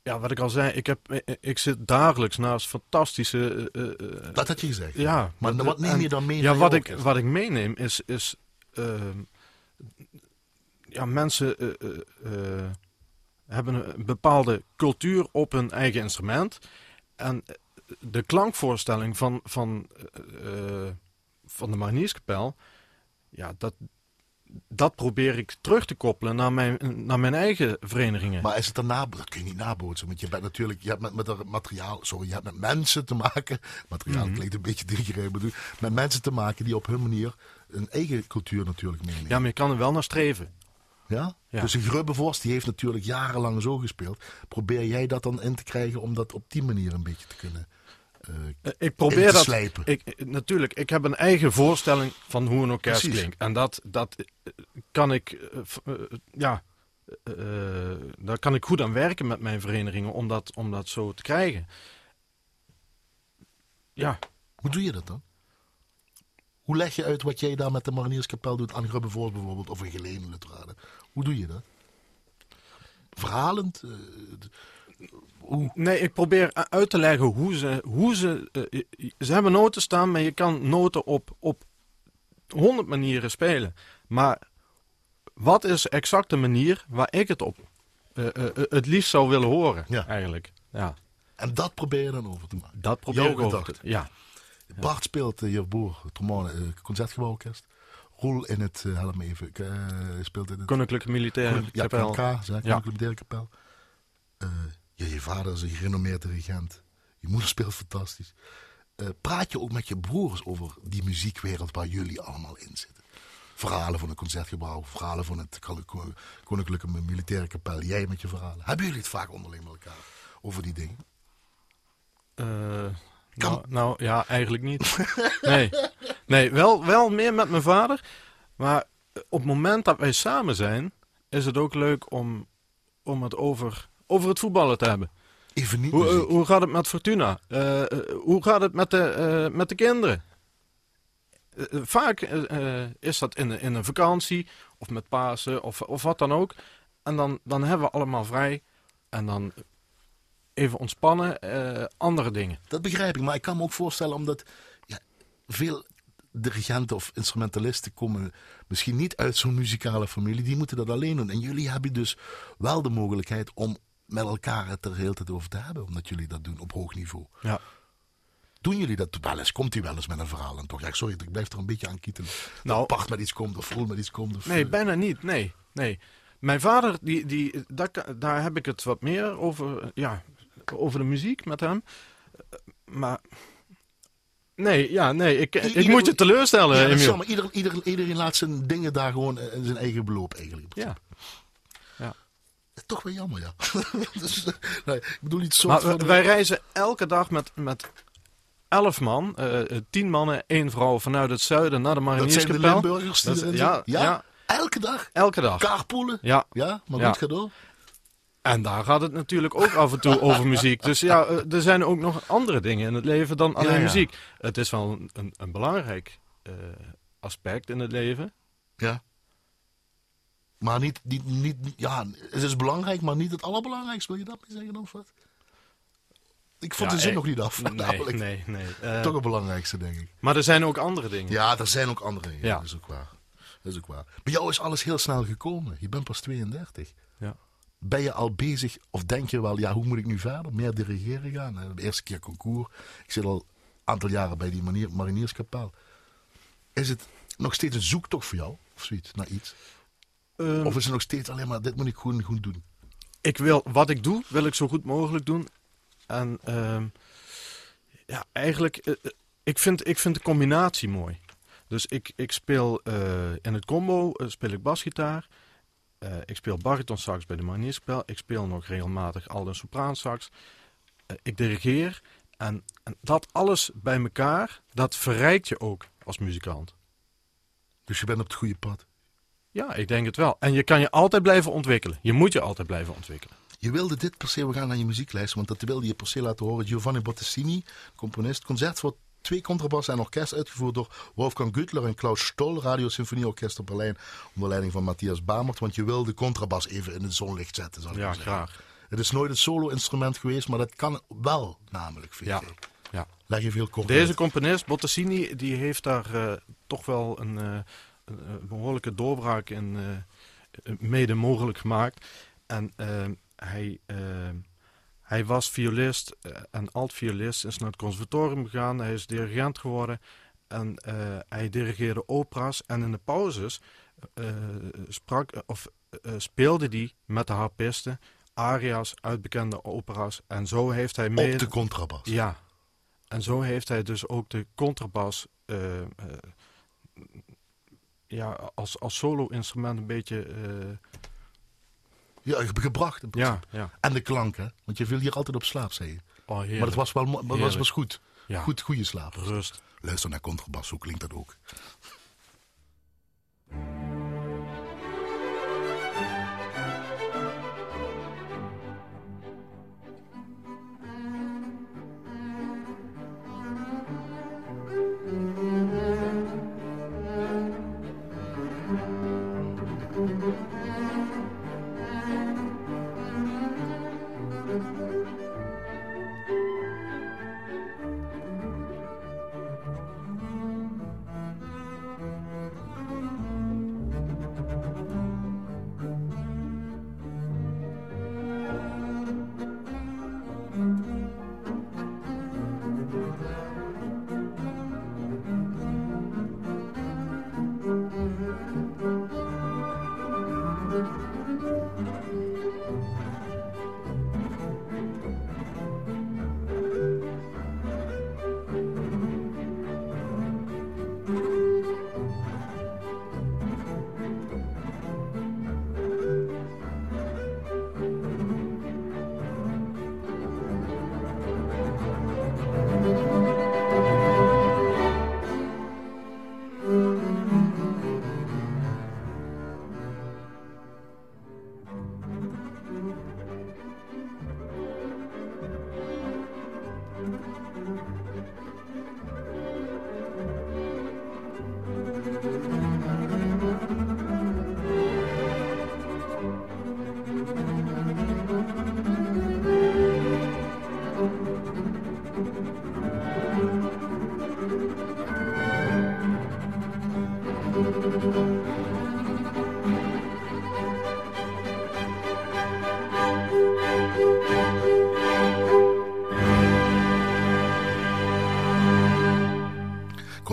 [SPEAKER 3] Ja, wat ik al zei, ik, heb, ik, ik zit dagelijks naast fantastische... eh, eh, eh,
[SPEAKER 2] Dat had je gezegd.
[SPEAKER 3] ja.
[SPEAKER 2] Maar
[SPEAKER 3] dat-
[SPEAKER 2] wat neem je dan mee
[SPEAKER 3] Ja, wat ik, wat ik meeneem is... is ehm, ja, mensen eh, eh, eh, hebben een bepaalde cultuur op hun eigen instrument. En eh, de klankvoorstelling van, van, eh, eh, van de Marinierskapel... Ja, dat, dat probeer ik terug te koppelen naar mijn, naar mijn eigen verenigingen.
[SPEAKER 2] Maar is het een nabo dat kun je niet nabootsen. Want je bent natuurlijk, je hebt met, met er materiaal, sorry, je hebt met mensen te maken. Materiaal
[SPEAKER 3] Mhm.
[SPEAKER 2] klinkt een beetje dichtgereden, bedoel. Met mensen te maken die op hun manier een eigen cultuur natuurlijk meenemen.
[SPEAKER 3] ja, maar je kan er wel naar streven.
[SPEAKER 2] Ja?
[SPEAKER 3] Ja.
[SPEAKER 2] Dus een Grubbevorst, die heeft natuurlijk jarenlang zo gespeeld. Probeer jij dat dan in te krijgen om dat op die manier een beetje te kunnen eh,
[SPEAKER 3] Eh, Ik probeer
[SPEAKER 2] te
[SPEAKER 3] dat. Ik, natuurlijk, ik heb een eigen voorstelling van hoe een orkest
[SPEAKER 2] Precies.
[SPEAKER 3] klinkt. En dat, dat eh, kan ik, ja, daar kan ik goed aan werken met mijn verenigingen om dat, om dat zo te krijgen. Ja,
[SPEAKER 2] Hoe doe je dat dan? Hoe leg je uit wat jij daar met de Marinierskapel doet aan Grubbevorst bijvoorbeeld, of een Lutrade? Hoe doe je dat? Verhalend?
[SPEAKER 3] Nee, ik probeer uit te leggen hoe ze, hoe ze, eh, ze hebben noten staan, maar je kan noten op, op honderd manieren spelen. Maar wat is exact de manier waar ik het op eh, eh, het liefst zou willen horen,
[SPEAKER 2] Ja.
[SPEAKER 3] eigenlijk. Ja.
[SPEAKER 2] En dat probeer je dan over te maken.
[SPEAKER 3] Dat probeer
[SPEAKER 2] Jouw
[SPEAKER 3] ik over te... Ja.
[SPEAKER 2] Bart speelt uh, je broer, trombone, eh, concertgebouworkest. Roel in het, eh, help me even, speelt in het...
[SPEAKER 3] Koninklijke Militaire
[SPEAKER 2] ja,
[SPEAKER 3] Kapel.
[SPEAKER 2] KMK, zeg, Koninklijke Militaire Kapel. Ja, je vader is een gerenommeerd dirigent. Je moeder speelt fantastisch. Eh, praat je ook met je broers over die muziekwereld waar jullie allemaal in zitten? Verhalen van het concertgebouw, verhalen van het Kon- Kon- Koninklijke Militaire Kapel. Jij met je verhalen. Hebben jullie het vaak onderling met elkaar over die dingen? Kan-
[SPEAKER 3] nou, nou, ja, eigenlijk niet. nee, nee wel, wel meer met mijn vader. Maar op het moment dat wij samen zijn, is het ook leuk om, om het over, over het voetballen te hebben.
[SPEAKER 2] Even niet
[SPEAKER 3] Hoe, eh, hoe gaat het met Fortuna? Eh, eh, hoe gaat het met de, met de kinderen? Vaak is dat in, een- in een vakantie of met Pasen of, of wat dan ook. En dan, dan hebben we allemaal vrij. En dan even ontspannen, andere dingen.
[SPEAKER 2] Dat begrijp ik, maar ik kan me ook voorstellen omdat ja, veel dirigenten of instrumentalisten komen misschien niet uit zo'n muzikale familie. Die moeten dat alleen doen. En jullie hebben dus wel de mogelijkheid om met elkaar het er heel tijd over te hebben. Omdat jullie dat doen op hoog niveau.
[SPEAKER 3] Ja.
[SPEAKER 2] Doen jullie dat wel eens? Komt u wel eens met een verhaal en toch? Ja, sorry, ik blijf er een beetje aan kietelen. Nou, Bart met iets komt of Roel met iets komt. Of,
[SPEAKER 3] Nee,
[SPEAKER 2] eh,
[SPEAKER 3] bijna niet. Nee, nee. Mijn vader, die, die, daar, daar heb ik het wat meer over, ja, over de muziek met hem. Eh, Maar nee, ja, nee, ik, ik
[SPEAKER 2] ieder-
[SPEAKER 3] moet je teleurstellen,
[SPEAKER 2] ja,
[SPEAKER 3] Emiel.
[SPEAKER 2] Ieder, ieder, iedereen laat zijn dingen daar gewoon eh, in zijn eigen beloop eigenlijk.
[SPEAKER 3] Ja.
[SPEAKER 2] Toch wel jammer, ja. dus, eh, nee, ik bedoel niet zo.
[SPEAKER 3] Maar
[SPEAKER 2] van,
[SPEAKER 3] wij- reizen elke dag met, met elf man, eh, eh, tien mannen, één vrouw vanuit het zuiden naar de
[SPEAKER 2] dat zijn de
[SPEAKER 3] Marinierskapel.
[SPEAKER 2] Limburgers. die
[SPEAKER 3] is- ja, ja.
[SPEAKER 2] Elke dag.
[SPEAKER 3] Elke dag.
[SPEAKER 2] Carpoolen.
[SPEAKER 3] Ja,
[SPEAKER 2] Ja, maar goed, ga door.
[SPEAKER 3] en daar gaat het natuurlijk ook af en toe over muziek. Dus ja, eh, er zijn ook nog andere dingen in het leven dan alleen
[SPEAKER 2] Ja,
[SPEAKER 3] muziek. Het is wel een, een, belangrijk eh, aspect in het leven.
[SPEAKER 2] Ja. Maar niet, niet, niet, ja, het is belangrijk, maar niet het allerbelangrijkste. Wil je dat mee zeggen dan, of wat? Ik vond
[SPEAKER 3] Ja,
[SPEAKER 2] de zin
[SPEAKER 3] eh,
[SPEAKER 2] nog niet af.
[SPEAKER 3] Nee,
[SPEAKER 2] namelijk.
[SPEAKER 3] nee, nee. Eh,
[SPEAKER 2] Toch het belangrijkste, denk ik.
[SPEAKER 3] maar er zijn ook andere dingen.
[SPEAKER 2] Ja, er zijn ook andere dingen.
[SPEAKER 3] Ja.
[SPEAKER 2] Dat is ook waar. Dat is ook waar. Bij jou is alles heel snel gekomen. Je bent pas 32.
[SPEAKER 3] Ja.
[SPEAKER 2] Ben je al bezig, of denk je wel, ja, hoe moet ik nu verder? Meer dirigeren gaan? Eh, De eerste keer concours. Ik zit al een aantal jaren bij die manier, Marinierskapel. Is het nog steeds een zoektocht voor jou? Of zoiets, naar iets?
[SPEAKER 3] Ehm,
[SPEAKER 2] Of is het nog steeds alleen maar, dit moet ik gewoon goed doen?
[SPEAKER 3] ik wil, wat ik doe, wil ik zo goed mogelijk doen. En ehm, ja, eigenlijk, eh, eh, ik, vind, ik vind de combinatie mooi. Dus ik, ik speel eh, in het combo, speel ik basgitaar. Ik speel baritonsax bij de Marinierspel. Ik speel nog regelmatig alt- en sopraansax. Ik dirigeer. En, en dat alles bij elkaar, dat verrijkt je ook als muzikant.
[SPEAKER 2] Dus je bent op het goede pad.
[SPEAKER 3] Ja, ik denk het wel. En je kan je altijd blijven ontwikkelen. Je moet je altijd blijven ontwikkelen.
[SPEAKER 2] Je wilde dit per se, we gaan naar je muzieklijst, want dat wilde je per se laten horen. Giovanni Bottesini, componist, concert voor twee contrabassen en orkest, uitgevoerd door Wolfgang Güttler en Klaus Stoll, Radio Symfonieorkest Berlijn, onder leiding van Matthias Bamert. Want je wilde contrabas even in het zonlicht zetten, zal ik
[SPEAKER 3] Ja,
[SPEAKER 2] maar zeggen.
[SPEAKER 3] graag.
[SPEAKER 2] Het is nooit een solo-instrument geweest, maar dat kan wel, namelijk, vind
[SPEAKER 3] Ja.
[SPEAKER 2] ik.
[SPEAKER 3] Ja.
[SPEAKER 2] Leg je veel kort
[SPEAKER 3] Deze
[SPEAKER 2] uit.
[SPEAKER 3] componist, Bottesini, die heeft daar eh, toch wel een, eh, een, een behoorlijke doorbraak in eh, mede mogelijk gemaakt. En eh, hij, eh, hij was violist eh, en alt-violist, is naar het conservatorium gegaan, hij is dirigent geworden en eh, hij dirigeerde opera's. En in de pauzes eh, sprak, of, eh, speelde hij met de harpisten aria's uit bekende opera's. En zo heeft hij mee...
[SPEAKER 2] Op de contrabas.
[SPEAKER 3] Ja. En zo heeft hij dus ook de contrabas eh, eh, ja, als, als solo-instrument een beetje... eh,
[SPEAKER 2] Ja, ge- gebracht. in
[SPEAKER 3] ja.
[SPEAKER 2] En de klank, hè? Want je viel hier altijd op slaap, zei je.
[SPEAKER 3] Oh,
[SPEAKER 2] Maar het was wel maar was, was goed.
[SPEAKER 3] Ja.
[SPEAKER 2] Goed, goede slaap.
[SPEAKER 3] Rust.
[SPEAKER 2] Luister naar contrabas, zo klinkt dat ook.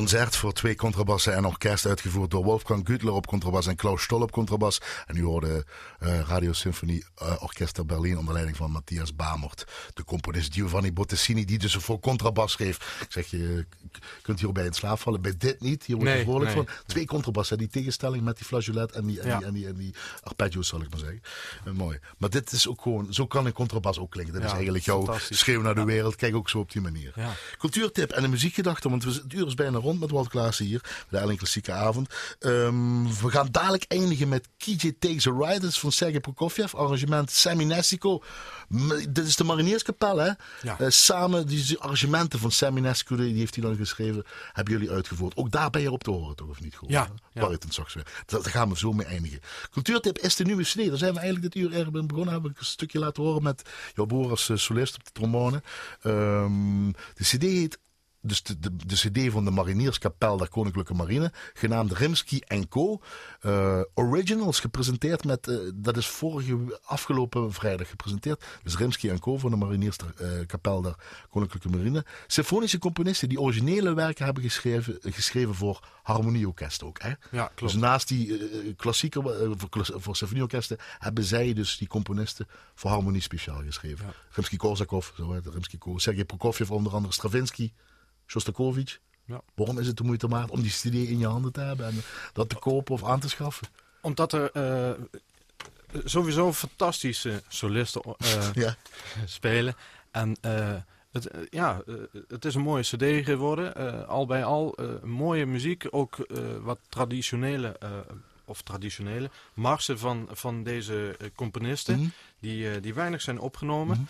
[SPEAKER 2] Concert voor twee contrabassen en orkest uitgevoerd door Wolfgang Gütler op contrabas en Klaus Stoll op contrabas. En u hoorde eh Radio Symphony eh, Orchester Berlin onder leiding van Matthias Bamert. De componist Giovanni Bottesini die dus voor contrabas schreef. Ik zeg je, kunt hierbij in slaap vallen. Bij dit niet. Hier word je
[SPEAKER 3] Nee,
[SPEAKER 2] vrolijk
[SPEAKER 3] nee.
[SPEAKER 2] van. Twee contrabassen. Die tegenstelling met die flageolet en die, en
[SPEAKER 3] Ja.
[SPEAKER 2] die, en die, en die arpeggios zal ik maar zeggen. Eh, mooi. Maar dit is ook gewoon, zo kan een contrabas ook klinken. Dat is eigenlijk jouw schreeuw naar de wereld. Kijk ook zo op die manier.
[SPEAKER 3] Ja.
[SPEAKER 2] Cultuurtip en een muziekgedachte, want we, het uur is bijna rond met Walt Klaassen hier. De Ellen Klassieke Avond. Ehm, we gaan dadelijk eindigen met KJ Takes a Ride. Dat is van Sergei Prokofjev. Arrangement Sammy Nestico. M- dit is de Marinierskapel, hè?
[SPEAKER 3] Ja.
[SPEAKER 2] Eh, samen, die arrangementen van Sammy Nestico, die heeft hij dan geschreven, hebben jullie uitgevoerd. Ook daar ben je op te horen, toch? Of niet? Gewoon,
[SPEAKER 3] Ja, ja.
[SPEAKER 2] Saxofoon. Daar gaan we zo mee eindigen. Cultuurtip is de nieuwe CD. Daar zijn we eigenlijk dit uur erg begonnen. Heb ik een stukje laten horen met jouw broer als eh, solist op de trombone. Ehm, de CD heet dus de, de, de CD van de Marinierskapel der Koninklijke Marine, genaamd Rimsky Co. Eh, Originals gepresenteerd met, eh, dat is vorige afgelopen vrijdag gepresenteerd. Dus Rimsky Co. van de Marinierskapel der Koninklijke Marine. Symfonische componisten die originele werken hebben geschreven, geschreven voor harmonieorkest ook. Hè?
[SPEAKER 3] Ja, klopt.
[SPEAKER 2] Dus naast die eh, klassieke, voor, voor symfonieorkesten, hebben zij dus die componisten voor harmonie speciaal geschreven.
[SPEAKER 3] Ja.
[SPEAKER 2] Rimsky-Korsakov, Rimsky-Korsakov, Sergei Prokofjev, onder andere Stravinsky, Shostakovich.
[SPEAKER 3] Ja.
[SPEAKER 2] Waarom is het de moeite waard om die CD in je handen te hebben en dat te kopen of aan te schaffen?
[SPEAKER 3] Omdat er eh, sowieso fantastische solisten eh,
[SPEAKER 2] Ja,
[SPEAKER 3] spelen. En eh, het, ja, het is een mooie cd geworden. Al bij al mooie muziek. Ook wat traditionele, of traditionele, marsen van, van deze componisten.
[SPEAKER 2] Mhm.
[SPEAKER 3] Die, die weinig zijn opgenomen.
[SPEAKER 2] Mhm.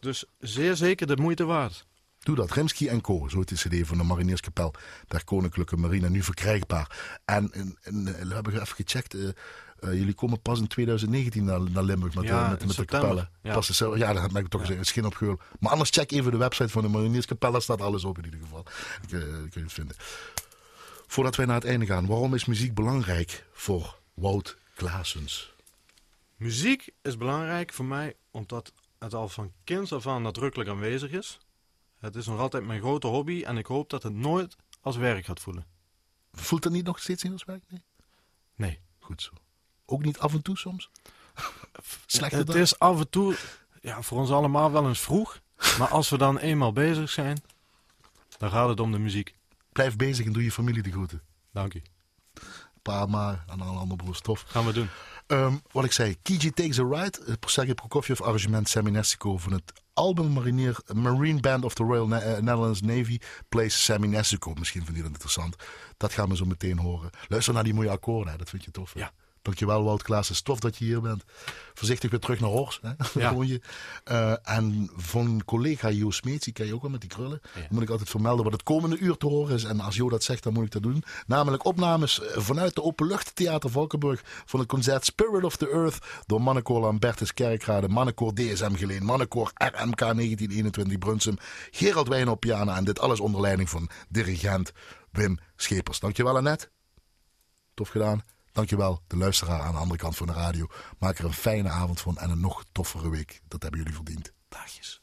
[SPEAKER 3] Dus zeer zeker de moeite waard.
[SPEAKER 2] Doe dat. Rimsky Co. Zo heet de CD van de Marinierskapel der Koninklijke Marine. Nu verkrijgbaar. En, en, en, eh, we hebben even gecheckt. eh, Eh, jullie komen pas in 2019 naar, naar Limburg met,
[SPEAKER 3] Ja,
[SPEAKER 2] de, met, de kapellen.
[SPEAKER 3] Ja.
[SPEAKER 2] Pas de, ja, daar heb ik toch eens een schijn op gehoord. Maar anders check even de website van de Marinierskapel. Daar staat alles op in ieder geval. Ik, kun je het vinden. Voordat wij naar het einde gaan. Waarom is muziek belangrijk voor Wout Klaasens?
[SPEAKER 3] Muziek is belangrijk voor mij omdat het al van kinds af aan nadrukkelijk aanwezig is. Het is nog altijd mijn grote hobby en ik hoop dat het nooit als werk gaat voelen.
[SPEAKER 2] Voelt dat niet nog steeds in als werk? Nee.
[SPEAKER 3] Nee.
[SPEAKER 2] Goed zo. Ook niet af en toe soms? Slechte
[SPEAKER 3] het
[SPEAKER 2] dag?
[SPEAKER 3] is af en toe ja, voor ons allemaal wel eens vroeg. Maar als we dan eenmaal bezig zijn, dan gaat het om de muziek.
[SPEAKER 2] Blijf bezig en doe je familie de groeten.
[SPEAKER 3] Dank u.
[SPEAKER 2] Pa, ma en alle andere broers. Tof.
[SPEAKER 3] Gaan we doen.
[SPEAKER 2] Ehm, wat ik zei, Kiji Takes a Ride, Sergei Prokofjev, arrangement Sammy Nestico van het album Marinier, Marine Band of the Royal eh, Netherlands Navy plays Sammy Nestico. Misschien vind je dat interessant. Dat gaan we zo meteen horen. Luister naar die mooie akkoorden, dat vind je tof. hè?
[SPEAKER 3] Ja.
[SPEAKER 2] Dankjewel Wout Klaas, het is tof dat je hier bent. Voorzichtig weer terug naar Horst. Hè?
[SPEAKER 3] Ja.
[SPEAKER 2] Woon je. Eh, en van collega Jo Smeets, die ken je ook wel met die krullen.
[SPEAKER 3] Ja.
[SPEAKER 2] Moet ik altijd vermelden wat het komende uur te horen is. En als Jo dat zegt, dan moet ik dat doen. Namelijk opnames eh, vanuit de Openluchttheater Valkenburg van het concert Spirit of the Earth door Mannenkoor Lambertus Kerkrade, Mannenkoor DSM Geleen, Mannenkoor RMK 1921 Brunsum, Gerald Wijn op piano en dit alles onder leiding van dirigent Wim Schepers. Dankjewel Annette. Tof gedaan. Dankjewel de luisteraar aan de andere kant van de radio. Maak er een fijne avond van en een nog toffere week. Dat hebben jullie verdiend. Dagjes.